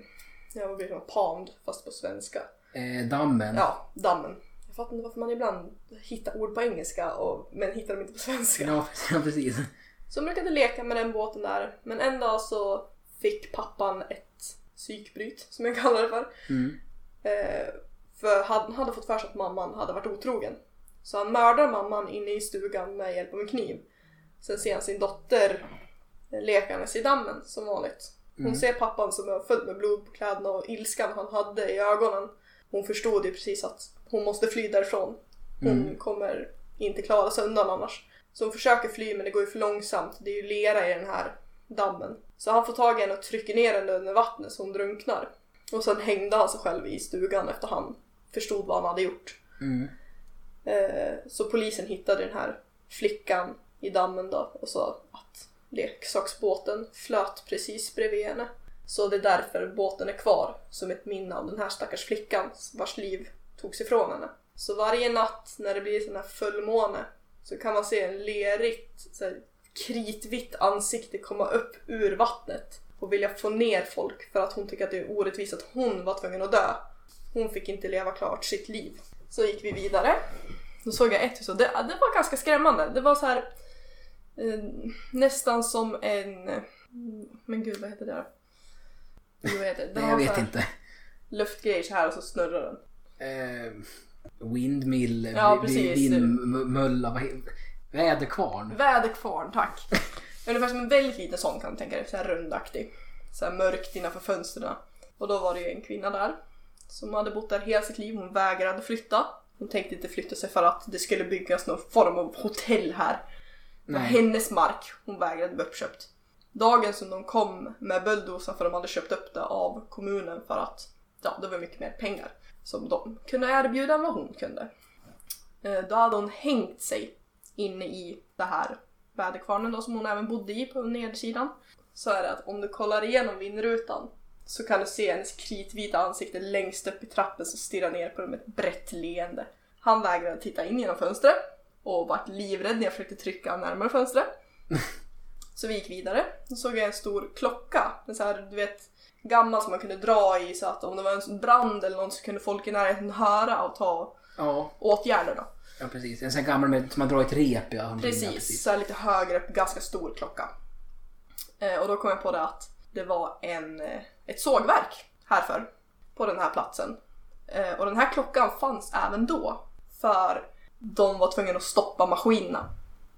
ja vad blir det, pond fast på svenska. Eh, dammen. Ja, dammen. Jag fattar inte varför man ibland hittar ord på engelska och, men hittar dem inte på svenska. Ja, (laughs) ja, precis. Så hon brukade leka med den båten där. Men en dag så fick pappan ett psykbryt, som jag kallar det för. Mm. Eh, för han hade fått för sig att mamman hade varit otrogen. Så han mördar mamman inne i stugan med hjälp av en kniv. Sen ser han sin dotter lekandes i dammen som vanligt. Hon Mm. ser pappan som är full med blod på kläderna och ilskan han hade i ögonen. Hon förstod ju precis att hon måste fly därifrån. Hon Mm. kommer inte klara sig undan annars. Så hon försöker fly men det går ju för långsamt. Det är ju lera i den här dammen. Så han får tag i henne och trycker ner henne under vattnet så hon drunknar. Och sen hängde han sig själv i stugan efter han förstod vad han hade gjort. Mm. Eh, så polisen hittade den här flickan i dammen då och sa att leksaksbåten flöt precis bredvid henne. Så det är därför båten är kvar som ett minne av den här stackars flickan vars liv togs ifrån henne. Så varje natt när det blir sån här fullmåne så kan man se en lerigt, så här, kritvitt ansikte komma upp ur vattnet och vilja få ner folk för att hon tycker att det är orättvist att hon var tvungen att dö. Hon fick inte leva klart sitt liv. Så gick vi vidare. Då såg jag ett hus och det, det var ganska skrämmande. Det var så här eh, nästan som en... Men gud, vad heter det då? Jo, vad heter det? det Nej, jag vet här inte. Luftgrej så här och så snurrar den. Eh, windmill, Ja, vindmölla, vad väderkvarn. Väderkvarn, tack. Ungefär som en väldigt liten sån kan du tänka dig, så här rundaktig. Så här mörkt innanför fönstren. Och då var det ju en kvinna där som hade bott där hela sitt liv. Hon vägrade flytta. Hon tänkte inte flytta sig för att det skulle byggas någon form av hotell här. Nej. hennes mark. Hon vägrade bli uppköpt. Dagen som de kom med bulldozern för de hade köpt upp det av kommunen för att ja, det var mycket mer pengar som de kunde erbjuda än vad hon kunde. Eh, Då hade hon hängt sig inne i det här väderkvarnen då, som hon även bodde i på nedersidan. Så är det att om du kollar igenom vindrutan så kan du se hennes kritvita ansikte längst upp i trappen som stirrar ner på dem med ett brett leende. Han vägrade titta in genom fönstret och vart livrädd när jag försökte trycka närmare fönstret. (laughs) Så vi gick vidare. Då såg jag en stor klocka. En så här, du vet, gammal som man kunde dra i så att om det var en brand eller något så kunde folk i närheten höra och ta Ja, åtgärder då. ja, precis. En sån här gammal med, som man drar i ett rep. Ja, Precis, så här lite högre upp, ganska stor klocka. Eh, och då kom jag på det att det var en, eh, ett sågverk härför på den här platsen. Eh, och den här klockan fanns även då för de var tvungna att stoppa maskinerna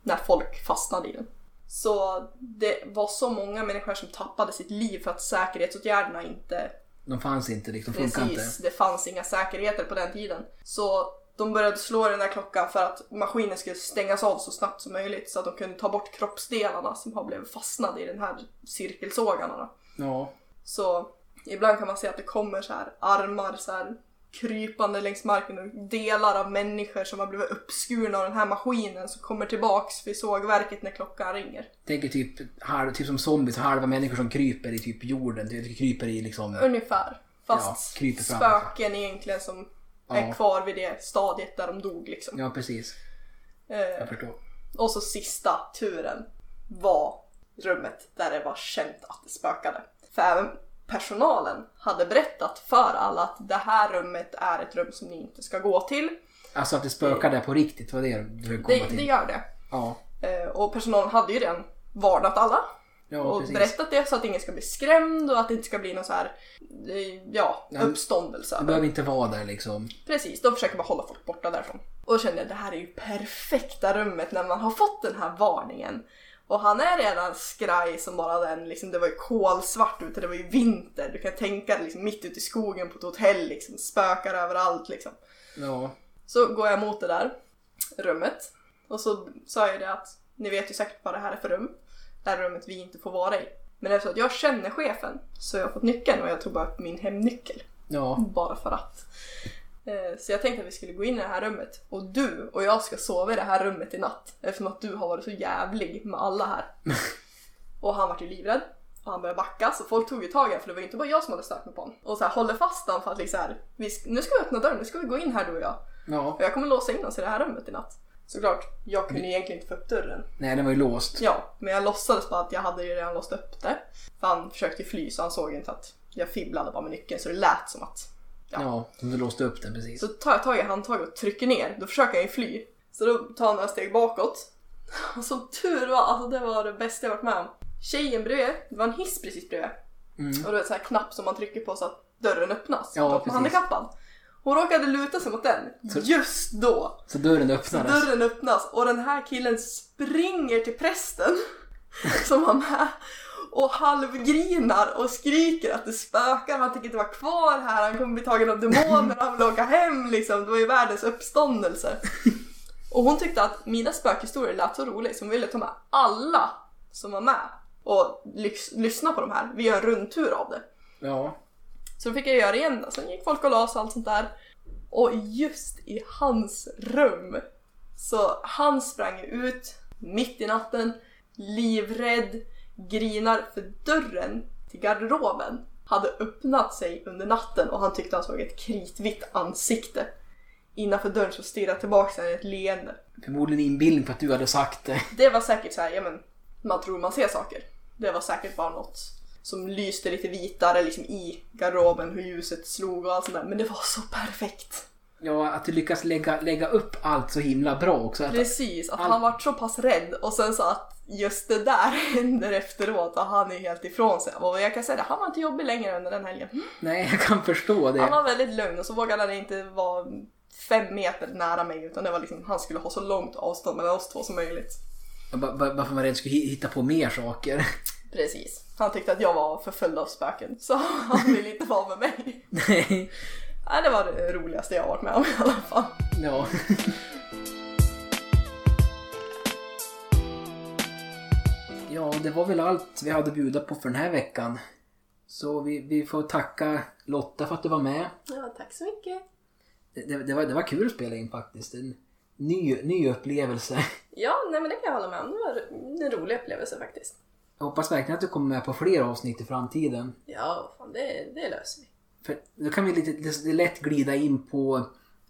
när folk fastnade i den. Så det var så många människor som tappade sitt liv för att säkerhetsåtgärderna inte De fanns inte liksom, funkar inte. Precis, det fanns inga säkerheter på den tiden. Så de började slå den där klockan för att maskinen skulle stängas av så snabbt som möjligt så att de kunde ta bort kroppsdelarna som har blivit fastnade i den här cirkelsågarna. Ja, Så ibland kan man se att det kommer så här armar så här krypande längs marken och delar av människor som har blivit uppskurna av den här maskinen som kommer tillbaks vid sågverket när klockan ringer. tänker typ, halv, typ som zombies, halva människor som kryper i typ jorden. Typ, kryper i liksom... Ungefär. Fast Ja, fram. spöken egentligen som är Ja. kvar vid det stadiet där de dog liksom. Ja, precis. Eh, Jag förstår. och så sista turen var rummet där det var känt att det spökade. För även personalen hade berättat för alla att det här rummet är ett rum som ni inte ska gå till. Alltså att det spökar där på riktigt, var det du ville komma Det, till? det gör det. Ja, Eh, och personalen hade ju redan varnat alla ja och precis. berättat det så att ingen ska bli skrämd och att det inte ska bli någon så här eh, ja, Ja, uppståndelse. Du behöver inte vara där liksom. Precis, de försöker bara hålla folk borta därifrån. Och då kände jag det här är ju perfekta rummet när man har fått den här varningen. Och han är redan skraj som bara den, liksom, det var ju kolsvart ute, det var ju vinter. Du kan tänka dig liksom, mitt ute i skogen på ett hotell, liksom, spökar överallt liksom. Ja, Så går jag mot det där rummet och så sa jag det att ni vet ju säkert vad det här är för rum. Det här är rummet vi inte får vara i. Men eftersom att jag känner chefen så har jag fått nyckeln och jag tog bara upp min hemnyckel. ja. Bara för att. Eh, Så jag tänkte att vi skulle gå in i det här rummet och du och jag ska sova i det här rummet i natt eftersom att du har varit så jävlig med alla här. (laughs) Och han vart ju livrädd och han började backa så folk tog ju tag i honom för det var ju inte bara jag som hade stört mig på honom. Och så här håller fast honom för att liksom vi, nu ska vi öppna dörren, nu ska vi gå in här du och jag. Ja. Och jag kommer låsa in oss i det här rummet i natt. Såklart, jag kunde egentligen inte få upp dörren. Nej, den var ju låst. Ja, men jag låtsades bara att jag hade ju redan låst upp det. För han försökte fly så han såg inte att jag fibblade bara med nyckeln så det lät som att Ja. Ja, du låste upp den precis. Så tar jag tag i handtaget och trycker ner, då försöker han ju fly. Så då tar han några steg bakåt. (laughs) Och som tur var, alltså det var det bästa jag varit med om. Tjejen bredvid, det var en hiss precis bredvid. Mm. Och det är så här knapp som man trycker på så att dörren öppnas. Ja, på precis. handikappad. Hon råkade luta sig mot den, Så- just då. Så dörren öppnades. Dörren öppnas och den här killen springer till prästen (laughs) som var med och halvgrinar och skriker att det spökar, han tänker inte vara kvar här, han kommer bli tagen av demoner, han vill åka hem liksom. Det var ju världens uppståndelse. Och hon tyckte att mina spökhistorier lät så roliga så hon ville ta med alla som var med och lys- lyssna på de här. Vi gör en rundtur av det. Ja. Så då fick jag göra igen det. Sen gick folk och la sig och allt sånt där. Och just i hans rum så han sprang ut mitt i natten, livrädd, grinar för dörren till garderoben hade öppnat sig under natten och han tyckte han såg ett kritvitt ansikte. Innanför dörren så stirrade tillbaka han ett leende. Förmodligen inbildning på att du hade sagt det. Det var säkert så här, ja men man tror man ser saker. Det var säkert bara något som lyste lite vitare liksom i garderoben, hur ljuset slog och allt sånt där. Men det var så perfekt. Ja, att du lyckas lägga, lägga upp allt så himla bra också. Att, Precis, att All- han var så pass rädd och sen så att just det där (laughs) händer efteråt och han är helt ifrån sig. Och jag kan säga det, han var inte jobbig längre under den helgen. nej, jag kan förstå Han det. var väldigt lugn och så vågade han inte vara fem meter nära mig utan det var liksom, han skulle ha så långt avstånd mellan oss två som möjligt. Bara- Varför var rädd skulle hi- hitta på mer saker. (laughs) Precis. Han tyckte att jag var förföljd av spöken så (laughs) han ville inte vara med mig. Nej. Nej, det var det roligaste jag har varit med om i alla fall. Ja. Ja, det var väl allt vi hade att bjuda på för den här veckan. Så vi, vi får tacka Lotta för att du var med. Ja, tack så mycket. Det, det, det, var, det var kul att spela in faktiskt. En ny, ny upplevelse. Ja, nej men det kan jag hålla med om. Det var en rolig upplevelse faktiskt. Jag hoppas verkligen att du kommer med på fler avsnitt i framtiden. Ja, fan det, det löser vi. För då kan vi lite, lite lätt glida in på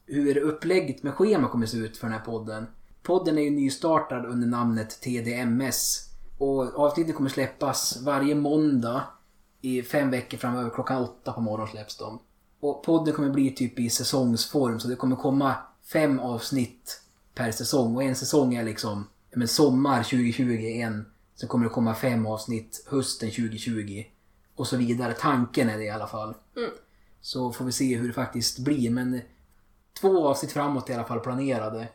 hur upplägget med schema kommer se ut för den här podden. Podden är ju nystartad under namnet TDMS. Och avsnittet kommer släppas varje måndag i fem veckor framöver. Klockan åtta på morgonen släpps de. Och podden kommer bli typ i säsongsform så det kommer komma fem avsnitt per säsong. Och en säsong är liksom men sommar 2020 en. Sen kommer det komma fem avsnitt hösten 2020. Och så vidare. Tanken är det i alla fall. Så får vi se hur det faktiskt blir. Men två avsnitt framåt är i alla fall planerade.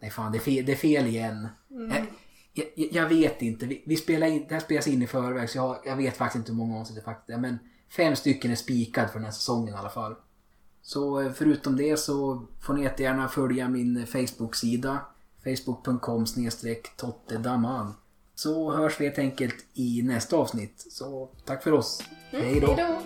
Nej fan, det är fel, det är fel igen. Jag, jag, jag vet inte. Vi, vi spelar in, det här spelas in i förväg så jag, jag vet faktiskt inte hur många avsnitt det faktiskt är. Men fem stycken är spikad för den här säsongen i alla fall. Så eh, förutom det så får ni jättegärna följa min Facebook-sida. Facebook.com tottedaman. Så hörs vi helt enkelt i nästa avsnitt. Så tack för oss. Hej då!